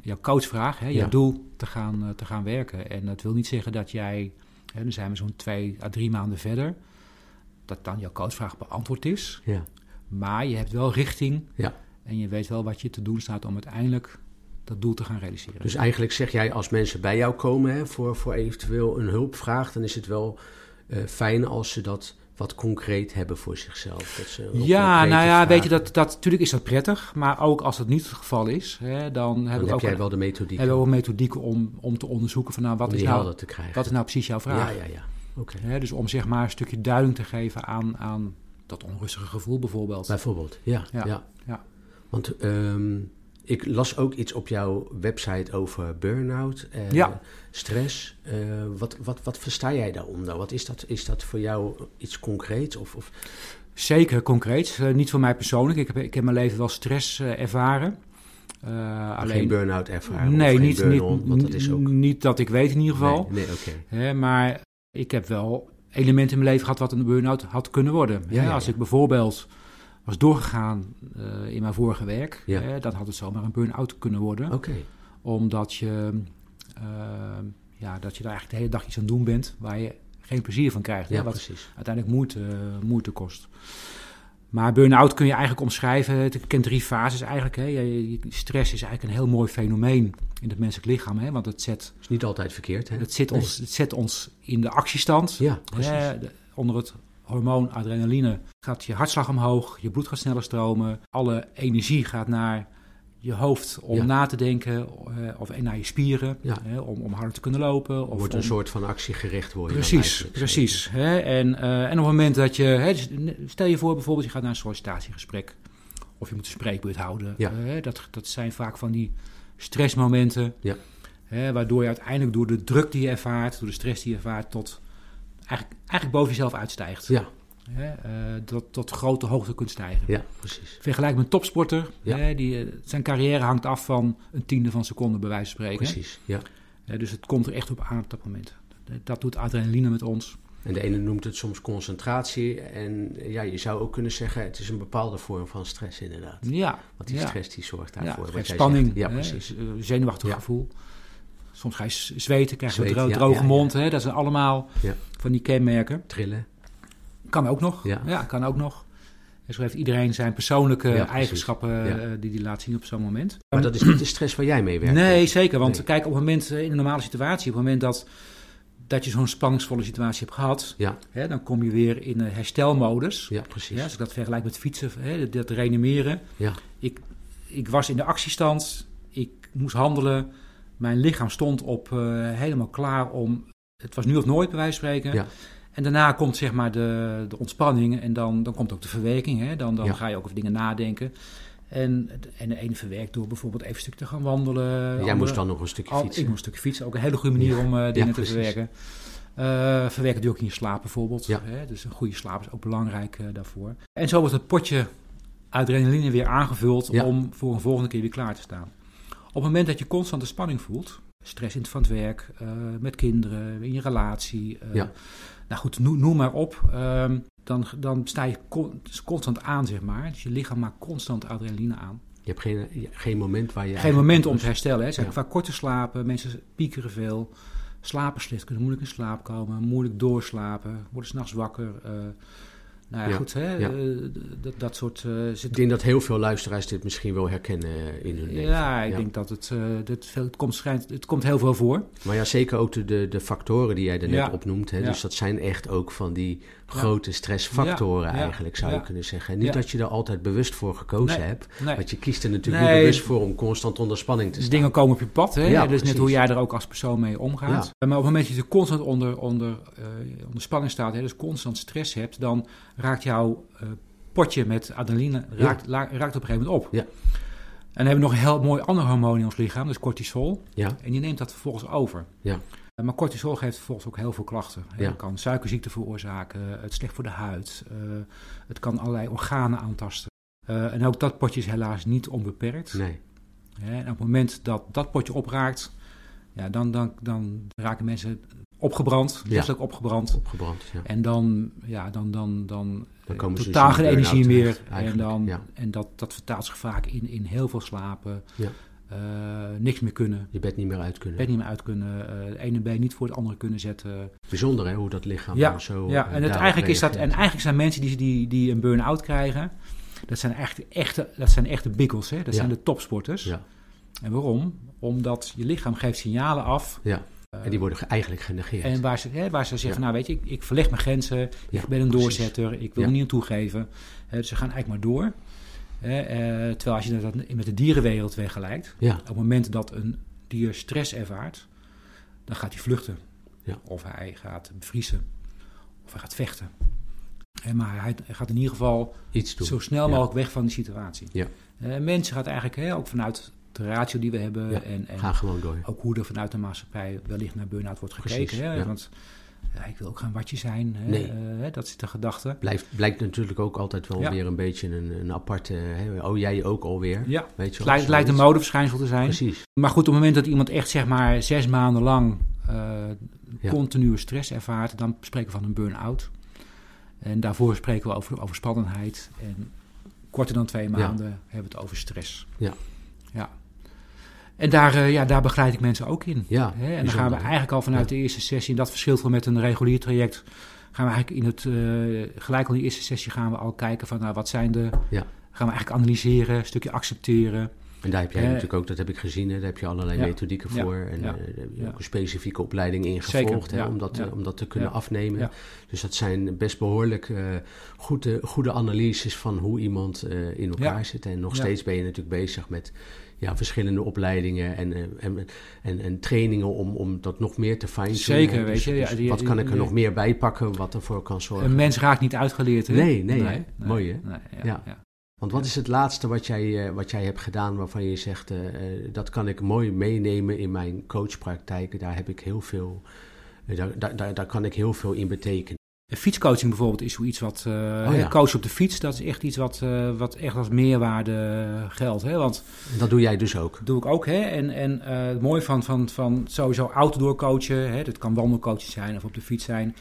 jouw coachvraag, hè, jouw Ja. doel te gaan, te gaan werken. En dat wil niet zeggen dat jij, hè, dan zijn we zo'n twee à drie maanden verder, dat dan jouw coachvraag beantwoord is. Ja. Maar je hebt wel richting Ja. en je weet wel wat je te doen staat om uiteindelijk dat doel te gaan realiseren. Dus eigenlijk zeg jij, als mensen bij jou komen hè, voor, voor eventueel een hulpvraag, dan is het wel eh, fijn als ze dat wat concreet hebben voor zichzelf. Dat ze ook ja, nou ja, weet je, dat, dat, natuurlijk is dat prettig, maar ook als dat niet het geval is, hè, dan heb Dan ik heb ook jij een, wel de methodiek hebben we ook methodieken om, om te onderzoeken van nou, wat is nou, helder te krijgen. wat is nou precies jouw vraag? Ja, ja, ja. Dus om zeg maar een stukje duiding te geven aan, aan dat onrustige gevoel bijvoorbeeld. Bijvoorbeeld, ja. Ja, ja. ja. Want ehm, ik las ook iets op jouw website over burn-out, eh, Ja. stress. Eh, wat, wat, wat versta jij daaronder? Wat is dat? Is dat voor jou iets concreets? Of, of, Zeker concreet, Eh, niet voor mij persoonlijk. Ik heb, ik heb mijn leven wel stress eh, ervaren. Alleen, geen burn-out ervaren? nee, niet, niet? Want dat is ook... niet dat ik weet in ieder geval. Nee, nee oké. Maar ik heb wel elementen in mijn leven gehad wat een burn-out had kunnen worden. Ja, Hè, ja, als ik bijvoorbeeld was doorgegaan eh, in mijn vorige werk, Ja. hè, dan had het zomaar een burn-out kunnen worden. Omdat je, eh, ja, dat je daar eigenlijk de hele dag iets aan doen bent waar je geen plezier van krijgt. hè, ja, wat precies. uiteindelijk moeite, moeite kost. Maar burn-out kun je eigenlijk omschrijven. Het kent drie fases eigenlijk. Hè. Stress is eigenlijk een heel mooi fenomeen in het menselijk lichaam. Hè, want het zet, is niet altijd verkeerd, hè? het, zit Nee. ons, het zet ons in de actiestand. Ja, precies. Hè, onder het hormoon adrenaline gaat je hartslag omhoog, je bloed gaat sneller stromen. Alle energie gaat naar je hoofd om Ja. na te denken eh, of en naar je spieren Ja. hè, om, om harder te kunnen lopen. Of Wordt een om- soort van actiegericht worden. Precies, precies. Hè? En, eh, en op het moment dat je, hè, dus stel je voor bijvoorbeeld, je gaat naar een sollicitatiegesprek of je moet een spreekbeurt houden. Ja. Dat, dat zijn vaak van die stressmomenten, Ja. hè, waardoor je uiteindelijk door de druk die je ervaart, door de stress die je ervaart, tot eigenlijk, eigenlijk boven jezelf uitstijgt. Ja, Hè, uh, dat tot grote hoogte kunt stijgen. Ja, precies. Vergelijk met een topsporter. Ja. Hè, die, zijn carrière hangt af van een tiende van een seconde, bij wijze van spreken. Precies, ja. dus het komt er echt op aan op dat moment. Dat doet adrenaline met ons. En de ene noemt het soms concentratie. En ja, je zou ook kunnen zeggen, het is een bepaalde vorm van stress inderdaad. Ja. Want die stress die zorgt daarvoor. Ja, spanning. Ja, precies. Zenuwachtig gevoel. Soms ga je zweten, krijg je een droge mond. Hè? Dat zijn allemaal van die kenmerken. Trillen. Kan ook nog. Ja, kan ook nog. En zo heeft iedereen zijn persoonlijke eigenschappen uh, die hij laat zien op zo'n moment. Maar dat is niet de stress waar jij mee werkt? Nee, zeker. Want kijk, op het moment in een normale situatie, op het moment dat dat je zo'n spanningsvolle situatie hebt gehad, ja. hè, dan kom je weer in een herstelmodus. Ja, precies. Ja, als ik dat vergelijk met fietsen, hè, dat reanimeren. Ja. Ik, ik was in de actiestand, ik moest handelen, mijn lichaam stond op uh, helemaal klaar om, het was nu of nooit bij wijze van spreken. Ja. En daarna komt zeg maar de, de ontspanning en dan, dan komt ook de verwerking. Hè? Dan, dan ja. ga je ook over dingen nadenken. En, en de ene verwerkt door bijvoorbeeld even een stuk te gaan wandelen. Jij andere, moest dan nog een stukje fietsen. Ik moest een stukje fietsen. Ook een hele goede manier om uh, dingen ja, te verwerken. Uh, verwerken doe ook in je slaap bijvoorbeeld. Hè? Dus een goede slaap is ook belangrijk uh, daarvoor. En zo wordt het potje adrenaline weer aangevuld om voor een volgende keer weer klaar te staan. Op het moment dat je constante spanning voelt, stress in het van het werk, met kinderen, in je relatie, ja. Nou goed, noem, noem maar op. Um, dan, dan sta je con constant aan, zeg maar. Dus je lichaam maakt constant adrenaline aan. Je hebt geen, geen moment waar je... Geen moment om te herstellen. Hè. Zijn ja. vaak korte slapen, mensen piekeren veel, slapen slecht, kunnen moeilijk in slaap komen, moeilijk doorslapen, worden s'nachts wakker. Uh, nou ja, Ja, goed, hè? ja. eh, dat, dat soort... eh, zit Ik denk dat heel veel luisteraars dit misschien wel herkennen in hun leven. ja, ik denk dat het, eh, dat veel, het, komt, schijnt, het komt heel veel voor. Maar ja, zeker ook de, de, de factoren die jij er net Ja. opnoemt. Hè? Dus dat zijn echt ook van die grote stressfactoren eigenlijk, zou je kunnen zeggen. En niet dat je er altijd bewust voor gekozen Nee, hebt. nee. Want je kiest er natuurlijk Nee. niet bewust voor om constant onder spanning te Dus staan. dingen komen op je pad. Hè? Ja, is net hoe jij er ook als persoon mee omgaat. Maar op het moment dat je constant onder, onder, eh, onder spanning staat, hè, dus constant stress hebt, dan raakt jouw eh, potje met adrenaline raakt, raakt op een gegeven moment op. Ja. En dan hebben we nog een heel mooi ander hormoon in ons lichaam, dat is cortisol. Ja, En die neemt dat vervolgens over. Ja. Eh, Maar cortisol geeft vervolgens ook heel veel klachten. Ja. Het kan suikerziekte veroorzaken, het is slecht voor de huid, eh, het kan allerlei organen aantasten. Eh, en ook dat potje is helaas niet onbeperkt. nee. En op het moment dat dat potje opraakt, ja, dan, dan, dan raken mensen opgebrand, Ja. letterlijk opgebrand. Opgebrand, ja. En dan, ja, dan, dan, dan, Dan eh, komen totaal geen een energie meer. terecht, En, dan, ja. en dat, dat vertaalt zich vaak in, in heel veel slapen, Eh, niks meer kunnen, Je bed niet meer uit kunnen. bed niet meer uit kunnen, eh het ene been niet voor het andere kunnen zetten. Bijzonder hè, hoe dat lichaam Ja, dan zo ja, eh, en het, eigenlijk, is dat, en eigenlijk zijn mensen die, die, die een burn-out krijgen, dat zijn echt echte, dat zijn echte bikkels, hè? dat Ja. zijn de topsporters. Ja, En waarom? Omdat je lichaam geeft signalen af. ja. eh, En die worden ge- eigenlijk genegeerd. en waar ze, hè, waar ze zeggen, nou weet je, ik, ik verleg mijn grenzen, ik ben een precies. doorzetter, ik wil er niet aan toegeven. Dus ze gaan eigenlijk maar door. Eh, terwijl als je dat met de dierenwereld vergelijkt, Ja, op het moment dat een dier stress ervaart, dan gaat hij vluchten. Ja. Of hij gaat bevriezen. Of hij gaat vechten. Maar hij, gaat in ieder geval iets doen. zo snel Ja. mogelijk weg van die situatie. Ja. Mensen gaat eigenlijk hè, ook vanuit de ratio die we hebben Ja, en, en Ga gewoon door. ook hoe er vanuit de maatschappij wellicht naar burn-out wordt gekeken. Precies, hè? Want ja, ik wil ook geen watje zijn. Hè? Nee. Eh, dat is de gedachte. Blijft, blijkt natuurlijk ook altijd wel Ja. weer een beetje een, een aparte... Hè? Oh, jij ook alweer. Ja, Weet je lijkt, een modeverschijnsel te zijn. Precies. Maar goed, op het moment dat iemand echt zeg maar zes maanden lang Ja. continue stress ervaart, dan spreken we van een burn-out. En daarvoor spreken we over, over spannendheid. En korter dan twee maanden hebben we het over stress. Ja. ja. En daar, eh, ja, daar begeleid ik mensen ook in. Ja, Hè? En dan gaan we eigenlijk al vanuit Ja. de eerste sessie, en dat verschilt wel met een regulier traject, gaan we eigenlijk in het, eh, gelijk al in de eerste sessie gaan we al kijken van, nou, wat zijn de, Ja. gaan we eigenlijk analyseren, een stukje accepteren. En daar heb jij Eh, natuurlijk ook, dat heb ik gezien, hè, daar heb je allerlei Ja. methodieken Ja. voor. En Ja. daar heb je ook een specifieke opleiding in Zeker, gevolgd, hè, ja. om, dat, om dat te kunnen afnemen. Dus dat zijn best behoorlijk eh, goede, goede analyses van hoe iemand in elkaar zit. En nog steeds ben je natuurlijk bezig met ja, verschillende opleidingen en, eh, en, en, en trainingen om, om dat nog meer te fine Zeker, weet je, ja, die- wat kan ik er die- nog meer bij pakken wat ervoor kan zorgen? Een mens raakt niet uitgeleerd. Hè? Nee, nee? Mooi, hè? nee, ja, Ja. ja. Want wat is het laatste wat jij, eh, wat jij hebt gedaan waarvan je zegt, eh, dat kan ik mooi meenemen in mijn coachpraktijk. Daar heb ik heel veel, daar, daar, daar kan ik heel veel in betekenen. Fietscoaching bijvoorbeeld is zoiets wat... Uh, Oh ja. Coach op de fiets, dat is echt iets wat, uh, wat echt als meerwaarde geldt. Hè? Want dat doe jij dus ook? Dat doe ik ook. Hè? En, en uh, het mooie van, van, van sowieso outdoor coachen, hè? dat kan wandelcoachen zijn of op de fiets zijn...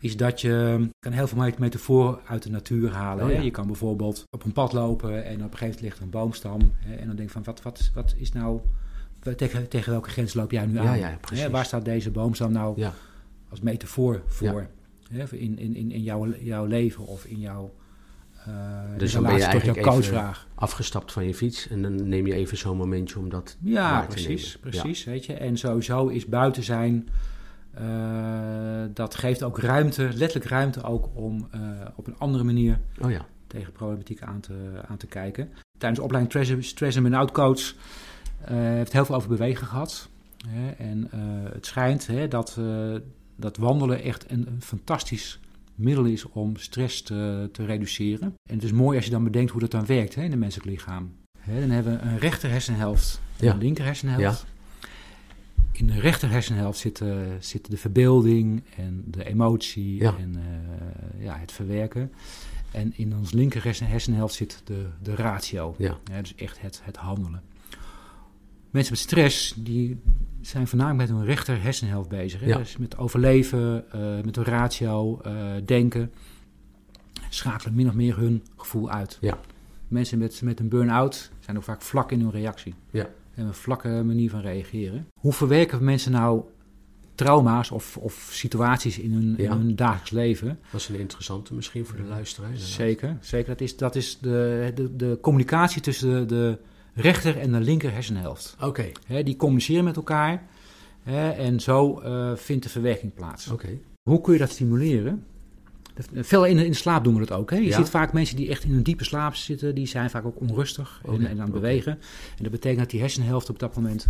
is dat je kan heel veel metaforen uit de natuur halen. Oh ja. hè? Je kan bijvoorbeeld op een pad lopen en op een gegeven moment ligt er een boomstam. Hè? En dan denk je van, wat, wat, wat is nou... Tegen, tegen welke grens loop jij nu aan? ja? Waar staat deze boomstam nou als metafoor voor? Hè? In, in, in, in jouw, jouw leven of in jouw uh, Dus dan ben je eigenlijk even coachvraag. afgestapt van je fiets en dan neem je even zo'n momentje om dat Ja, te precies, nemen. precies. Weet je. En sowieso is buiten zijn, uh, dat geeft ook ruimte, letterlijk ruimte ook om uh, op een andere manier Oh ja. tegen problematiek aan te, aan te kijken. Tijdens de opleiding Stress, stress and Out Coach heeft heel veel over bewegen gehad. Hè, en het schijnt hè, dat, dat wandelen echt een, een, fantastisch middel is om stress te, te, reduceren. En het is mooi als je dan bedenkt hoe dat dan werkt hè, in het menselijk lichaam. Hè, dan hebben we een rechter hersenhelft en Ja. een linker hersenhelft. Ja. In de rechter hersenhelft zit, uh, zit de verbeelding en de emotie Ja. en uh, ja, het verwerken. En in ons linker hersen- hersenhelft zit de, de ratio. Ja. dus echt het, het handelen. Mensen met stress die zijn voornamelijk met hun rechter hersenhelft bezig. Hè? Ja. Dus met overleven, uh, met de ratio, uh, denken. Schakelen min of meer hun gevoel uit. Ja. Mensen met, met een burn-out zijn ook vaak vlak in hun reactie. Ja. En een vlakke manier van reageren. Hoe verwerken mensen nou trauma's of, of situaties in hun, Ja. in hun dagelijks leven? Dat is een interessante misschien voor de luisteraar. inderdaad. Zeker, zeker. Dat is, dat is de, de, de communicatie tussen de, de rechter en de linker hersenhelft. Oké, die communiceren met elkaar hè, en zo eh, vindt de verwerking plaats. oké. Hoe kun je dat stimuleren? Dat- Veel in, slaap doen we dat ook. Hè? Je Ja. ziet vaak mensen die echt in een diepe slaap zitten, die zijn vaak ook onrustig en, en aan het bewegen. En dat betekent dat die hersenhelften op dat moment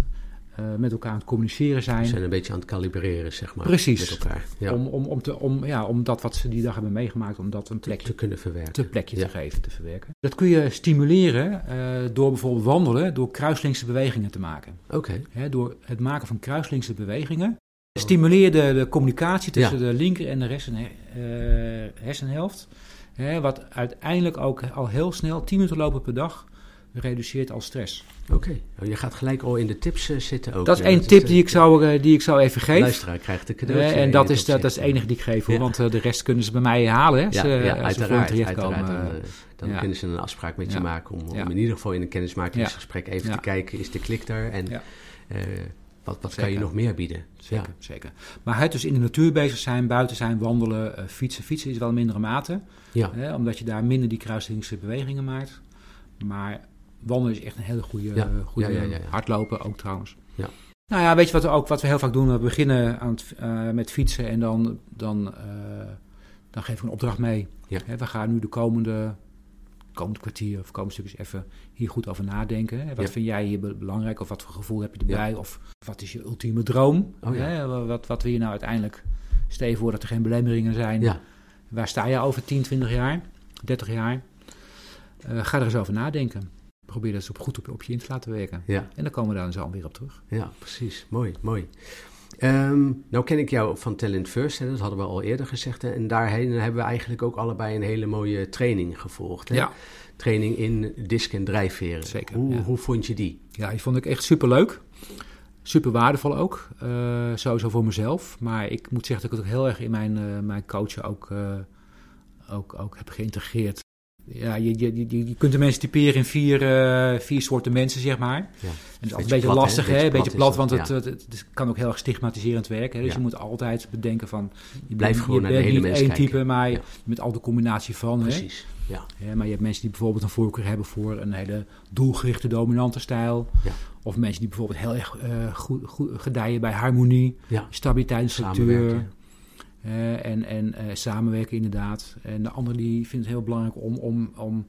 eh, met elkaar aan het communiceren zijn. zijn een beetje aan het kalibreren, zeg maar. Precies. Met elkaar. Ja. Om, om, om, te, om, ja, om dat wat ze die dag hebben meegemaakt, om dat een plekje te kunnen verwerken. te plekje Ja. te geven, te verwerken. Dat kun je stimuleren eh, door bijvoorbeeld wandelen, door kruislinkse bewegingen te maken. Oké, door het maken van kruislinkse bewegingen stimuleer de, de communicatie tussen de linker en de hersen, eh, hersenhelft. Hè, wat uiteindelijk ook al heel snel, 10 minuten lopen per dag, reduceert al stress. oké. Oh, je gaat gelijk al in de tips eh, zitten ook. Dat is eh, één tip die ik zou, eh, die ik zou even de geven. luisteraar krijgt een cadeautje. En dat is, dat, dat is het enige die ik geef hoor, Ja. want de rest kunnen ze bij mij halen. Hè, Ja, ze, ja, als ze terechtkomen. Dan, dan ja. kunnen ze een afspraak met je maken om, in ieder geval in een kennismakingsgesprek even te kijken, is de klik daar en wat, wat kan je nog meer bieden? Zeker, zeker. Maar het dus in de natuur bezig zijn, buiten zijn, wandelen, fietsen. Fietsen is wel in mindere mate, Ja, hè, omdat je daar minder die kruislinkse bewegingen maakt. Maar wandelen is echt een hele goede, Ja. goede Ja, ja, hardlopen ook trouwens. Ja. Nou ja, weet je wat we, ook, wat we heel vaak doen? We beginnen aan het, eh, met fietsen en dan, dan, eh, dan geven we een opdracht mee. We gaan nu de komende, komende kwartier of komende stukjes even hier goed over nadenken. Wat vind jij hier be- belangrijk of wat voor gevoel heb je erbij? Of wat is je ultieme droom? Oh wat, wat wil je nou uiteindelijk? Stel je voor dat er geen belemmeringen zijn. Waar sta je over 10, 20 jaar, 30 jaar? Eh, ga er eens over nadenken. Probeer dat op goed op, op je in te laten werken. ja. En dan komen we daar dan zo weer op terug. Ja, precies. Mooi, mooi. Ehm, nou ken ik jou van Talent First, hè, dat hadden we al eerder gezegd. Hè, en daarheen hebben we eigenlijk ook allebei een hele mooie training gevolgd. Hè? Ja. Training in disc en drijfveren. Zeker, Hoe, ja. hoe vond je die? Ja, die vond ik echt super leuk. Super waardevol ook. Eh, sowieso voor mezelf. Maar ik moet zeggen dat ik het ook heel erg in mijn, eh, mijn coachen ook, eh, ook, ook heb geïntegreerd. Ja, je, je, je, je kunt de mensen typeren in vier, eh, vier soorten mensen, zeg maar. Ja. En dat is altijd een Beetje plat, hè? lastig, hè? Een beetje plat want dat, het, het, het kan ook heel erg stigmatiserend werken. Hè? Dus Ja. je moet altijd bedenken van... Je Blijf bent- gewoon je naar de bent hele niet één kijken. type, maar met al de combinatie van. Hè? Precies. Ja. Ja, maar je hebt mensen die bijvoorbeeld een voorkeur hebben voor een hele doelgerichte dominante stijl. Ja. Of mensen die bijvoorbeeld heel erg eh, goed, goed gedijen bij harmonie, stabiliteit en structuur. Eh, en en eh, samenwerken inderdaad. En de andere die vindt het heel belangrijk om, om, om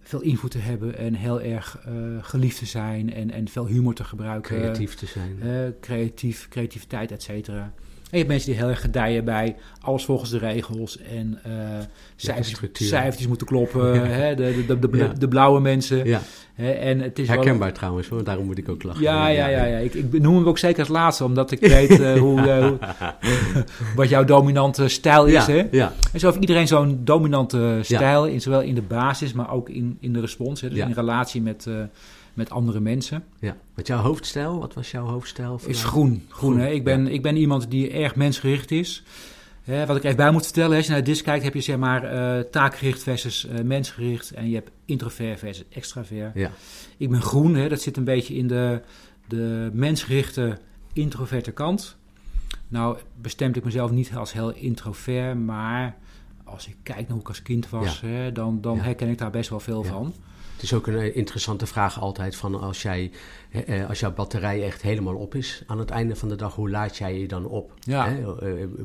veel invloed te hebben en heel erg eh, geliefd te zijn en, en veel humor te gebruiken. Creatief te zijn. Creatief, creativiteit, et cetera. Je hebt mensen die heel erg gedijen bij alles volgens de regels en uh, cijfertjes, cijfertjes, moeten kloppen. Ja. Hè, de, de, de, de, de, blauwe mensen. Ja. Hè, en het is Herkenbaar wel... trouwens, hoor. daarom moet ik ook lachen. Ja, ja, ja. ja. Ik, ik noem hem ook zeker als laatste, omdat ik weet uh, hoe, uh, hoe, wat jouw dominante stijl is. Hè? Ja. En zo heeft iedereen zo'n dominante stijl, in, zowel in de basis, maar ook in, in de respons. Hè? Dus in relatie met met andere mensen. Ja, wat jouw hoofdstijl, wat was jouw hoofdstijl? Is groen. groen, hè? Ik, ben, ik ben iemand die erg mensgericht is. Hè, wat ik even bij moet vertellen, als je naar de disc kijkt, heb je zeg maar uh, taakgericht versus uh, mensgericht. En je hebt introvert versus extravert. Ja. Ik ben groen, hè, dat zit een beetje in de, de mensgerichte introverte kant. Nou bestemd ik mezelf niet als heel introvert, maar als ik kijk naar hoe ik als kind was, ja. hè, dan, dan ja. herken ik daar best wel veel van. Het is ook een eh, interessante vraag altijd van als, jij, eh, als jouw batterij echt helemaal op is aan het einde van de dag, hoe laat jij je dan op? Ja. Hè?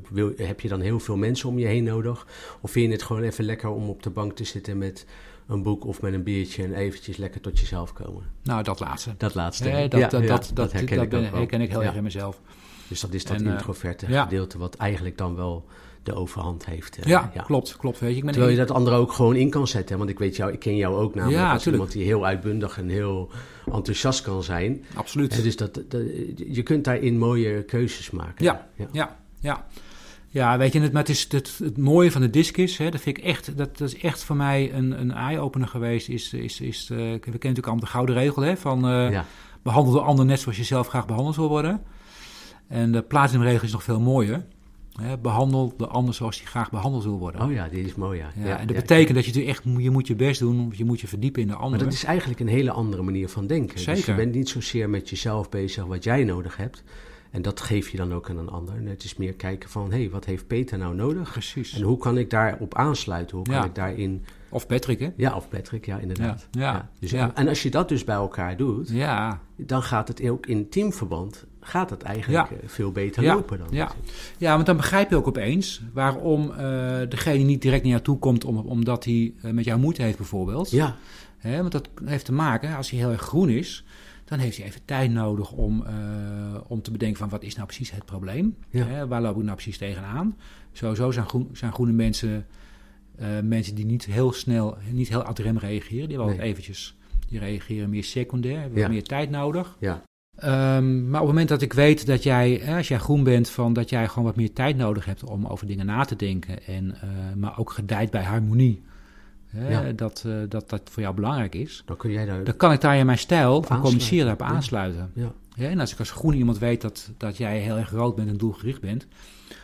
Wil, heb je dan heel veel mensen om je heen nodig? Of vind je het gewoon even lekker om op de bank te zitten met een boek of met een biertje en eventjes lekker tot jezelf komen? Nou, dat laatste. Dat laatste. Nee, dat, ja, dat, ja, dat, dat, herken, ik, ben, herken ik heel erg in mezelf. Dus dat is dat en, introverte uh, gedeelte wat eigenlijk dan wel de overhand heeft. Ja, ja, klopt, klopt. Weet je, ik ben Terwijl je dat andere ook gewoon in kan zetten. Want ik weet jou, ik ken jou ook namelijk ja, als iemand die heel uitbundig en heel enthousiast kan zijn. Absoluut. Dus dat, dat, je kunt daarin mooie keuzes maken. Ja, ja, ja. ja. Ja, weet je, het, maar het, is het, het mooie van de disc is, hè, dat vind ik echt, dat, dat is echt voor mij een, een eye-opener geweest. Is, is, is, uh, we kennen natuurlijk allemaal de gouden regel, hè, van uh, ja. behandel de ander net zoals je zelf graag behandeld wil worden. En de platinumregel is nog veel mooier. Hè, behandel de ander zoals hij graag behandeld wil worden. Oh ja, die is mooi, ja. ja, en dat betekent dat je natuurlijk echt, je moet je best doen, je moet je verdiepen in de ander. Maar dat is eigenlijk een hele andere manier van denken. Zeker. Dus je bent niet zozeer met jezelf bezig wat jij nodig hebt. En dat geef je dan ook aan een ander. En het is meer kijken van, hé, hey, wat heeft Peter nou nodig? Precies. En hoe kan ik daarop aansluiten? Hoe kan ik daarin... Of Patrick, hè? Ja, of Patrick, ja, inderdaad. Ja, ja. Dus, ja. En als je dat dus bij elkaar doet, ja. dan gaat het ook in teamverband gaat het eigenlijk ja. veel beter ja. lopen dan. Ja. ja, want dan begrijp je ook opeens waarom uh, degene niet direct naar jou toe komt om, omdat hij uh, met jou moeite heeft bijvoorbeeld. Ja. He, want dat heeft te maken, als hij heel erg groen is, dan heeft hij even tijd nodig om, uh, om te bedenken van wat is nou precies het probleem? Ja. He, waar loop ik nou precies tegenaan? Sowieso zijn, groen, zijn groene mensen mensen die niet heel snel, niet heel ad rem reageren. Die wel nee. eventjes, die reageren meer secundair, hebben meer tijd nodig. Ja. Um, maar op het moment dat ik weet dat jij, als jij groen bent, van dat jij gewoon wat meer tijd nodig hebt om over dingen na te denken, en, uh, maar ook gedijt bij harmonie, hè, Ja. dat, uh, dat dat voor jou belangrijk is, Dan kun jij daar... dan kan ik daar in mijn stijl van communiceren Ja. aansluiten. Ja. Ja, en als ik als groen iemand weet dat, dat jij heel erg rood bent en doelgericht bent,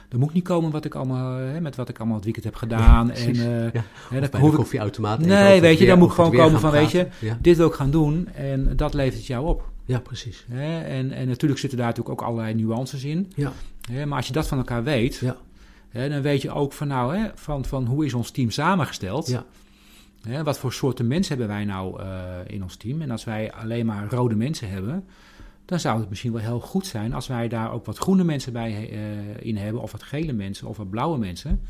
dan moet ik niet komen wat ik allemaal, hè, met wat ik allemaal het weekend heb gedaan. en, uh, hè, bij hoef de ik- koffieautomaat. Nee, weet je, dan moet ik gewoon komen van, weet je, dit wil ik gaan doen en dat levert het jou op. ja, precies. Hè? En, en natuurlijk zitten daar natuurlijk ook allerlei nuances in. Ja, Hè? Maar als je dat van elkaar weet, ja, hè, dan weet je ook van, nou, hè, van, van hoe is ons team samengesteld. ja. Hè? Wat voor soorten mensen hebben wij nou eh, in ons team? En als wij alleen maar rode mensen hebben, dan zou het misschien wel heel goed zijn als wij daar ook wat groene mensen bij eh, in hebben, of wat gele mensen, of wat blauwe mensen.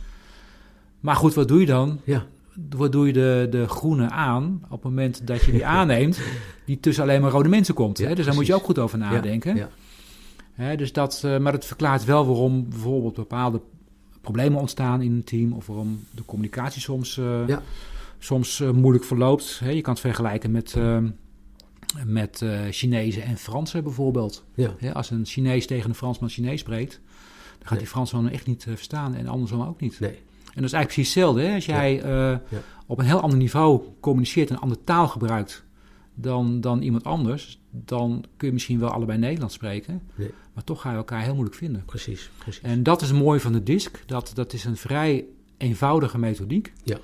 Maar goed, wat doe je dan? ja. Doe je de, de groene aan op het moment dat je die aanneemt, die tussen alleen maar rode mensen komt? Ja, hè? Dus daar moet je ook goed over nadenken. Ja, Hè, dus dat, eh, maar het verklaart wel waarom bijvoorbeeld bepaalde problemen ontstaan in een team, of waarom de communicatie soms, eh, soms eh, moeilijk verloopt. Hè, je kan het vergelijken met, met Chinezen en Fransen bijvoorbeeld. ja. Hè, als een Chinees tegen een Fransman Chinees spreekt, dan gaat Nee. die Fransman echt niet verstaan en andersom ook niet. Nee. En dat is eigenlijk precies hetzelfde. Hè? Als jij eh, Ja. op een heel ander niveau communiceert en een andere taal gebruikt dan, dan iemand anders, dan kun je misschien wel allebei Nederlands spreken, Nee. maar toch ga je elkaar heel moeilijk vinden. Precies, precies. En dat is het mooie van de DISC. Dat, dat is een vrij eenvoudige methodiek. Ja.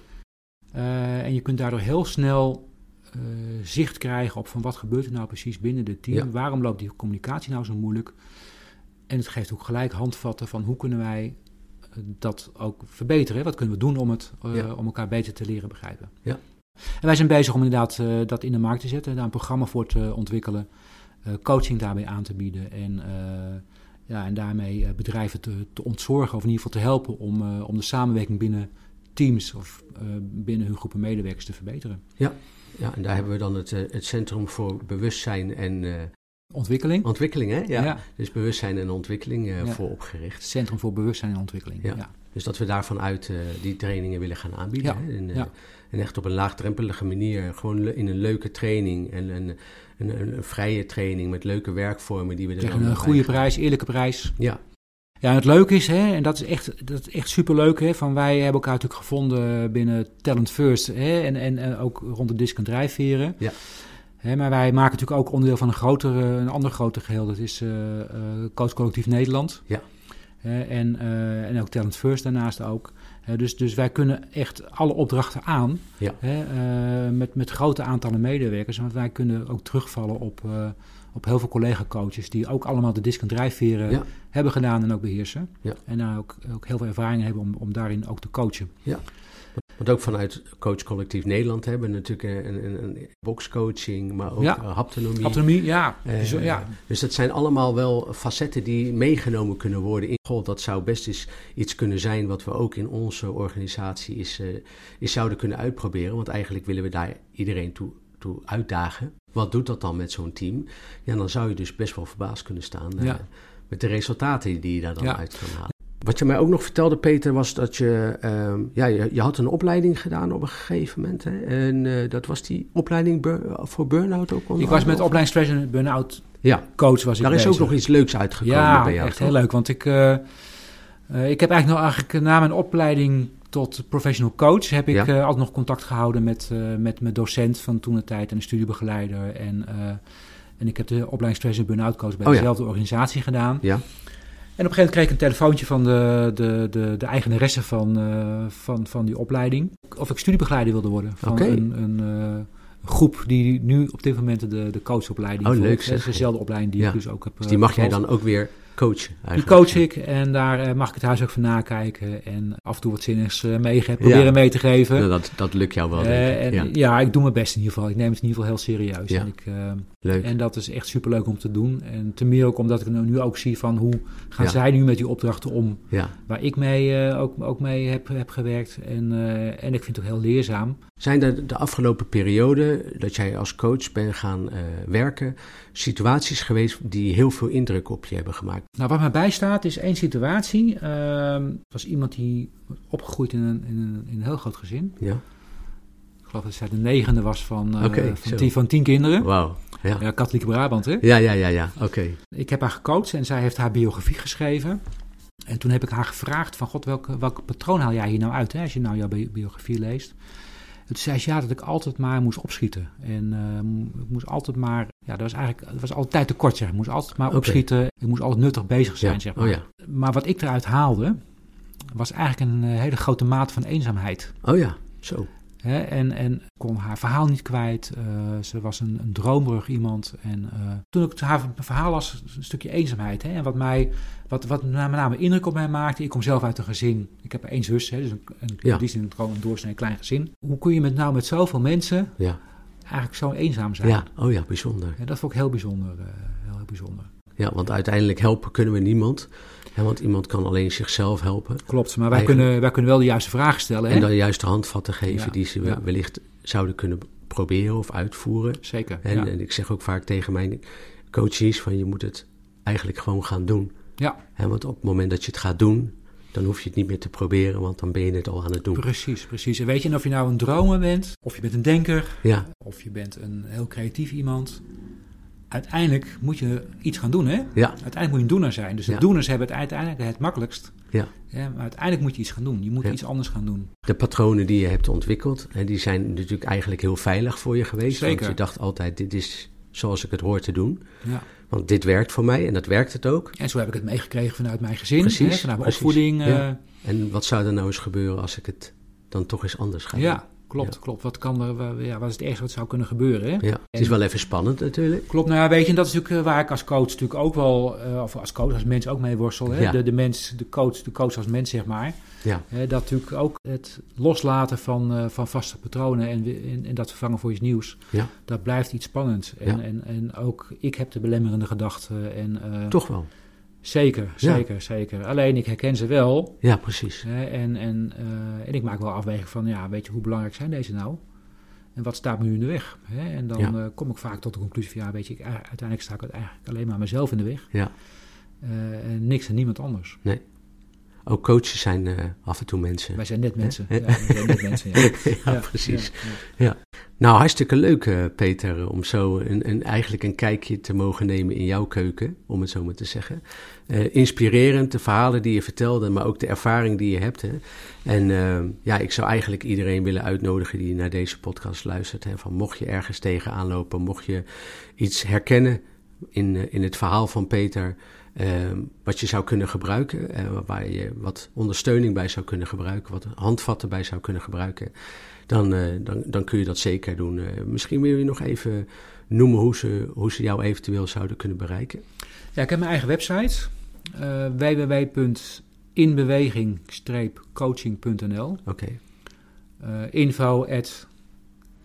Eh, en je kunt daardoor heel snel eh, zicht krijgen op van wat gebeurt er nou precies binnen het team. Ja. Waarom loopt die communicatie nou zo moeilijk? En het geeft ook gelijk handvatten van hoe kunnen wij dat ook verbeteren. Wat kunnen we doen om, het, eh, Ja. om elkaar beter te leren begrijpen. Ja. En wij zijn bezig om inderdaad eh, dat in de markt te zetten. Daar een programma voor te ontwikkelen. eh, coaching daarbij aan te bieden. En, ja, en daarmee bedrijven te, te ontzorgen. Of in ieder geval te helpen om, om de samenwerking binnen teams of binnen hun groepen medewerkers te verbeteren. Ja, en daar hebben we dan het, het Centrum voor Bewustzijn en, Ontwikkeling. Ontwikkeling, hè? Ja. Ja. Dus bewustzijn en ontwikkeling eh, Ja. voor opgericht. Centrum voor Bewustzijn en Ontwikkeling. Ja. Ja. Dus dat we daarvan uit eh, die trainingen willen gaan aanbieden. Ja, Hè? En, eh, en echt op een laagdrempelige manier, gewoon in een leuke training en een, een, een, vrije training met leuke werkvormen die we er Tegen een goede prijs, eerlijke prijs. Ja, Ja, en het leuke is, hè, en dat is echt, dat is echt superleuk, hè, van wij hebben elkaar natuurlijk gevonden binnen Talent First hè, en, en, en ook rond de disc en drijfveren. Ja. Maar wij maken natuurlijk ook onderdeel van een, grotere, een ander groter geheel, dat is eh, Coach Collectief Nederland. Ja. En, eh, en ook Talent First daarnaast ook. Dus, dus wij kunnen echt alle opdrachten aan Ja. met, met grote aantallen medewerkers. Want wij kunnen ook terugvallen op, op heel veel collega-coaches die ook allemaal de disc en drijfveren Ja. hebben gedaan en ook beheersen. Ja. En daar ook, ook heel veel ervaring hebben om, om daarin ook te coachen. Want ook vanuit Coach Collectief Nederland hebben we natuurlijk een, een, een boxcoaching, maar ook Ja. eh, haptonomie. Autonomie, ja. Eh, Zo- ja. Dus dat zijn allemaal wel facetten die meegenomen kunnen worden. In, goh, dat zou best eens iets kunnen zijn wat we ook in onze organisatie is, eh, is zouden kunnen uitproberen. Want eigenlijk willen we daar iedereen toe, toe uitdagen. Wat doet dat dan met zo'n team? Ja, dan zou je dus best wel verbaasd kunnen staan eh, Ja. met de resultaten die je daar dan Ja. uit kan halen. Wat je mij ook nog vertelde, Peter, was dat je, ehm, ja, je, je had een opleiding gedaan op een gegeven moment. Hè? En eh, dat was die opleiding bur- voor burn-out ook Ik was met opleiding stress en burn-out Ja, coach was ik daar is ook nog iets leuks uitgekomen Ja, bij jou. echt toch? heel leuk. Want ik, eh, eh, ik heb eigenlijk, nog, eigenlijk na mijn opleiding tot professional coach... heb ik Ja. altijd nog contact gehouden met, met mijn docent van toen de tijd... en de studiebegeleider. En, en ik heb de opleiding stress en burn-out coach... bij Oh ja. dezelfde organisatie gedaan. Ja, En op een gegeven moment kreeg ik een telefoontje van de, de, de, de eigenaresse van, eh, van, van die opleiding. Of ik studiebegeleider wilde worden van een, een eh, groep die nu op dit moment de, de coachopleiding Oh, leuk Dat is dezelfde opleiding die Ja. ik dus ook heb dus eh, die mag jij dan ook weer coachen Die coach ik en daar eh, mag ik het huis ook van nakijken en af en toe wat zinnigs eh mee, proberen Ja. mee te geven. Nou, dat, dat lukt jou wel, Eh, denk ik. en, ja, ik doe mijn best in ieder geval. Ik neem het in ieder geval heel serieus. En, ik, leuk. en dat is echt superleuk om te doen. En ten meer ook omdat ik nu ook zie van hoe gaan zij nu met die opdrachten om Ja. waar ik mee, ook, ook mee heb, heb gewerkt. En, en ik vind het ook heel leerzaam. Zijn er de afgelopen periode dat jij als coach bent gaan eh, werken, situaties geweest die heel veel indruk op je hebben gemaakt? Nou, wat mij bijstaat is één situatie. Het was iemand die opgegroeid in een, in, een, in een heel groot gezin. Ja, Ik geloof dat zij de negende was van, eh, van, tien, van tien kinderen. wauw. Ja. Ja, katholieke Brabant, hè? ja, ja, ja, ja. oké. Ik heb haar gecoacht en zij heeft haar biografie geschreven. En toen heb ik haar gevraagd van, god, welke patroon haal jij hier nou uit, hè, als je nou jouw bi- biografie leest? En toen zei ze ja, dat ik altijd maar moest opschieten. En eh, ik moest altijd maar, ja, dat was eigenlijk, dat was altijd tekort, zeg. Ik moest altijd maar opschieten. Ik moest altijd nuttig bezig zijn, Ja. zeg maar. Oh ja. Maar wat ik eruit haalde, was eigenlijk een eh, hele grote mate van eenzaamheid. Oh ja, zo. Hè, en, en kon haar verhaal niet kwijt. Eh, ze was een, een dromerig iemand. En eh, toen ik haar verhaal las, een stukje eenzaamheid. Hè, en wat mij, wat, wat met name indruk op mij maakte. Ik kom zelf uit een gezin. Ik heb één zus, hè, dus een, een, Ja. die zin gewoon een doorsnee klein gezin. Hoe kun je met nou met zoveel mensen Ja. eigenlijk zo eenzaam zijn? ja, oh ja, bijzonder. En dat vond ik heel bijzonder. eh, heel, heel bijzonder. Ja, want uiteindelijk helpen kunnen we niemand. Want iemand kan alleen zichzelf helpen. Klopt, maar wij Eigenlijk- kunnen, wij kunnen wel de juiste vragen stellen. Hè? En dan de handvatten geven Ja, die ze wellicht zouden kunnen proberen of uitvoeren. Zeker. En, en ik zeg ook vaak tegen mijn coaches van je moet het eigenlijk gewoon gaan doen. ja, Hè, want op het moment dat je het gaat doen, dan hoef je het niet meer te proberen, want dan ben je het al aan het doen. precies, precies. En weet je, en of je nou een dromer bent, of je bent een denker, Ja, of je bent een heel creatief iemand. Uiteindelijk moet je iets gaan doen, hè? ja, Uiteindelijk moet je een doener zijn. Dus de Ja. doeners hebben het uiteindelijk het makkelijkst. ja. Ja, maar uiteindelijk moet je iets gaan doen. Je moet Ja. iets anders gaan doen. De patronen die je hebt ontwikkeld, die zijn natuurlijk eigenlijk heel veilig voor je geweest. Zeker. Want je dacht altijd, dit is zoals ik het hoor te doen. Ja. Want dit werkt voor mij en dat werkt het ook. En zo heb ik het meegekregen vanuit mijn gezin, Precies, hè, vanuit mijn precies. opvoeding. Ja. eh, En wat zou er nou eens gebeuren als ik het dan toch eens anders ga ja, doen? Klopt, Ja. klopt. Wat, kan er, ja, wat is het ergste wat zou kunnen gebeuren? Hè? Ja, het is wel even spannend natuurlijk. Klopt, nou ja, weet je, en dat is natuurlijk eh, waar ik als coach natuurlijk ook wel, eh, of als coach, als mens ook mee worstel. Hè? Ja. De, de mens, de coach, de coach als mens, zeg maar. Ja, dat natuurlijk ook het loslaten van, eh, van vaste patronen en, en, en dat vervangen voor iets nieuws, Ja. dat blijft iets spannends. En, Ja. en, en ook ik heb de belemmerende gedachten. En, toch wel. Zeker, Ja. zeker, zeker. Alleen ik herken ze wel. Ja, precies. Hè, en, en, eh, en ik maak wel afweging van, ja, weet je, hoe belangrijk zijn deze nou? En wat staat me nu in de weg? Hè? En dan Ja. eh, kom ik vaak tot de conclusie van ja, weet je, ik, uiteindelijk sta ik eigenlijk alleen maar mezelf in de weg. Ja. Eh, en niks en niemand anders. Ook coaches zijn eh, af en toe mensen. Wij zijn net mensen. Ja. Wij zijn net mensen. Ja. ja, Ja, precies. ja, Nou, hartstikke leuk, eh, Peter, om zo een, een, eigenlijk een kijkje te mogen nemen in jouw keuken, om het zo maar te zeggen. Eh, inspirerend, de verhalen die je vertelde, maar ook de ervaring die je hebt. Hè. En ja, ik zou eigenlijk iedereen willen uitnodigen die naar deze podcast luistert. Hè, van mocht je ergens tegenaan lopen, mocht je iets herkennen in, in het verhaal van Peter, wat je zou kunnen gebruiken, eh, waar je wat ondersteuning bij zou kunnen gebruiken, wat handvatten bij zou kunnen gebruiken dan, eh, dan, dan kun je dat zeker doen. Eh, misschien wil je nog even noemen hoe ze, hoe ze jou eventueel zouden kunnen bereiken. Ja, ik heb mijn eigen website. eh www.inbeweging-coaching.nl Oké, Eh, info at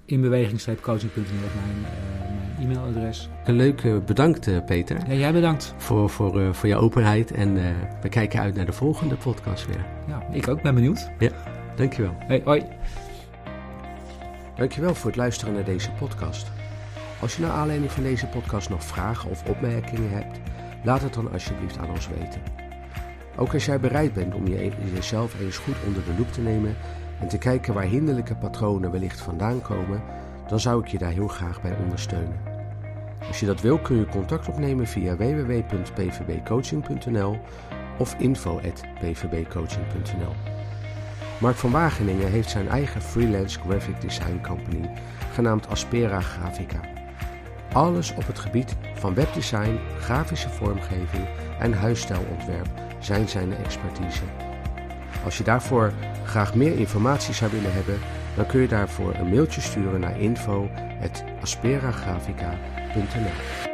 inbeweging-coaching.nl is mijn, eh, mijn e-mailadres. leuk. eh, bedankt eh, Peter Ja, jij bedankt. voor, voor, eh, voor je openheid. En eh, we kijken uit naar de volgende podcast weer. Ja, ik ook ben benieuwd. Dankjewel. Hey, hoi. Dankjewel voor het luisteren naar deze podcast. Als je naar aanleiding van deze podcast nog vragen of opmerkingen hebt, laat het dan alsjeblieft aan ons weten. Ook als jij bereid bent om je, jezelf eens goed onder de loep te nemen en te kijken waar hinderlijke patronen wellicht vandaan komen, dan zou ik je daar heel graag bij ondersteunen. Als je dat wil kun je contact opnemen via www.pvbcoaching.nl of info.pvbcoaching.nl. Mark van Wageningen heeft zijn eigen freelance graphic design company genaamd Aspera Grafica. Alles op het gebied van webdesign, grafische vormgeving en huisstijlontwerp zijn zijn expertise. Als je daarvoor graag meer informatie zou willen hebben, dan kun je daarvoor een mailtje sturen naar info.asperagrafica.nl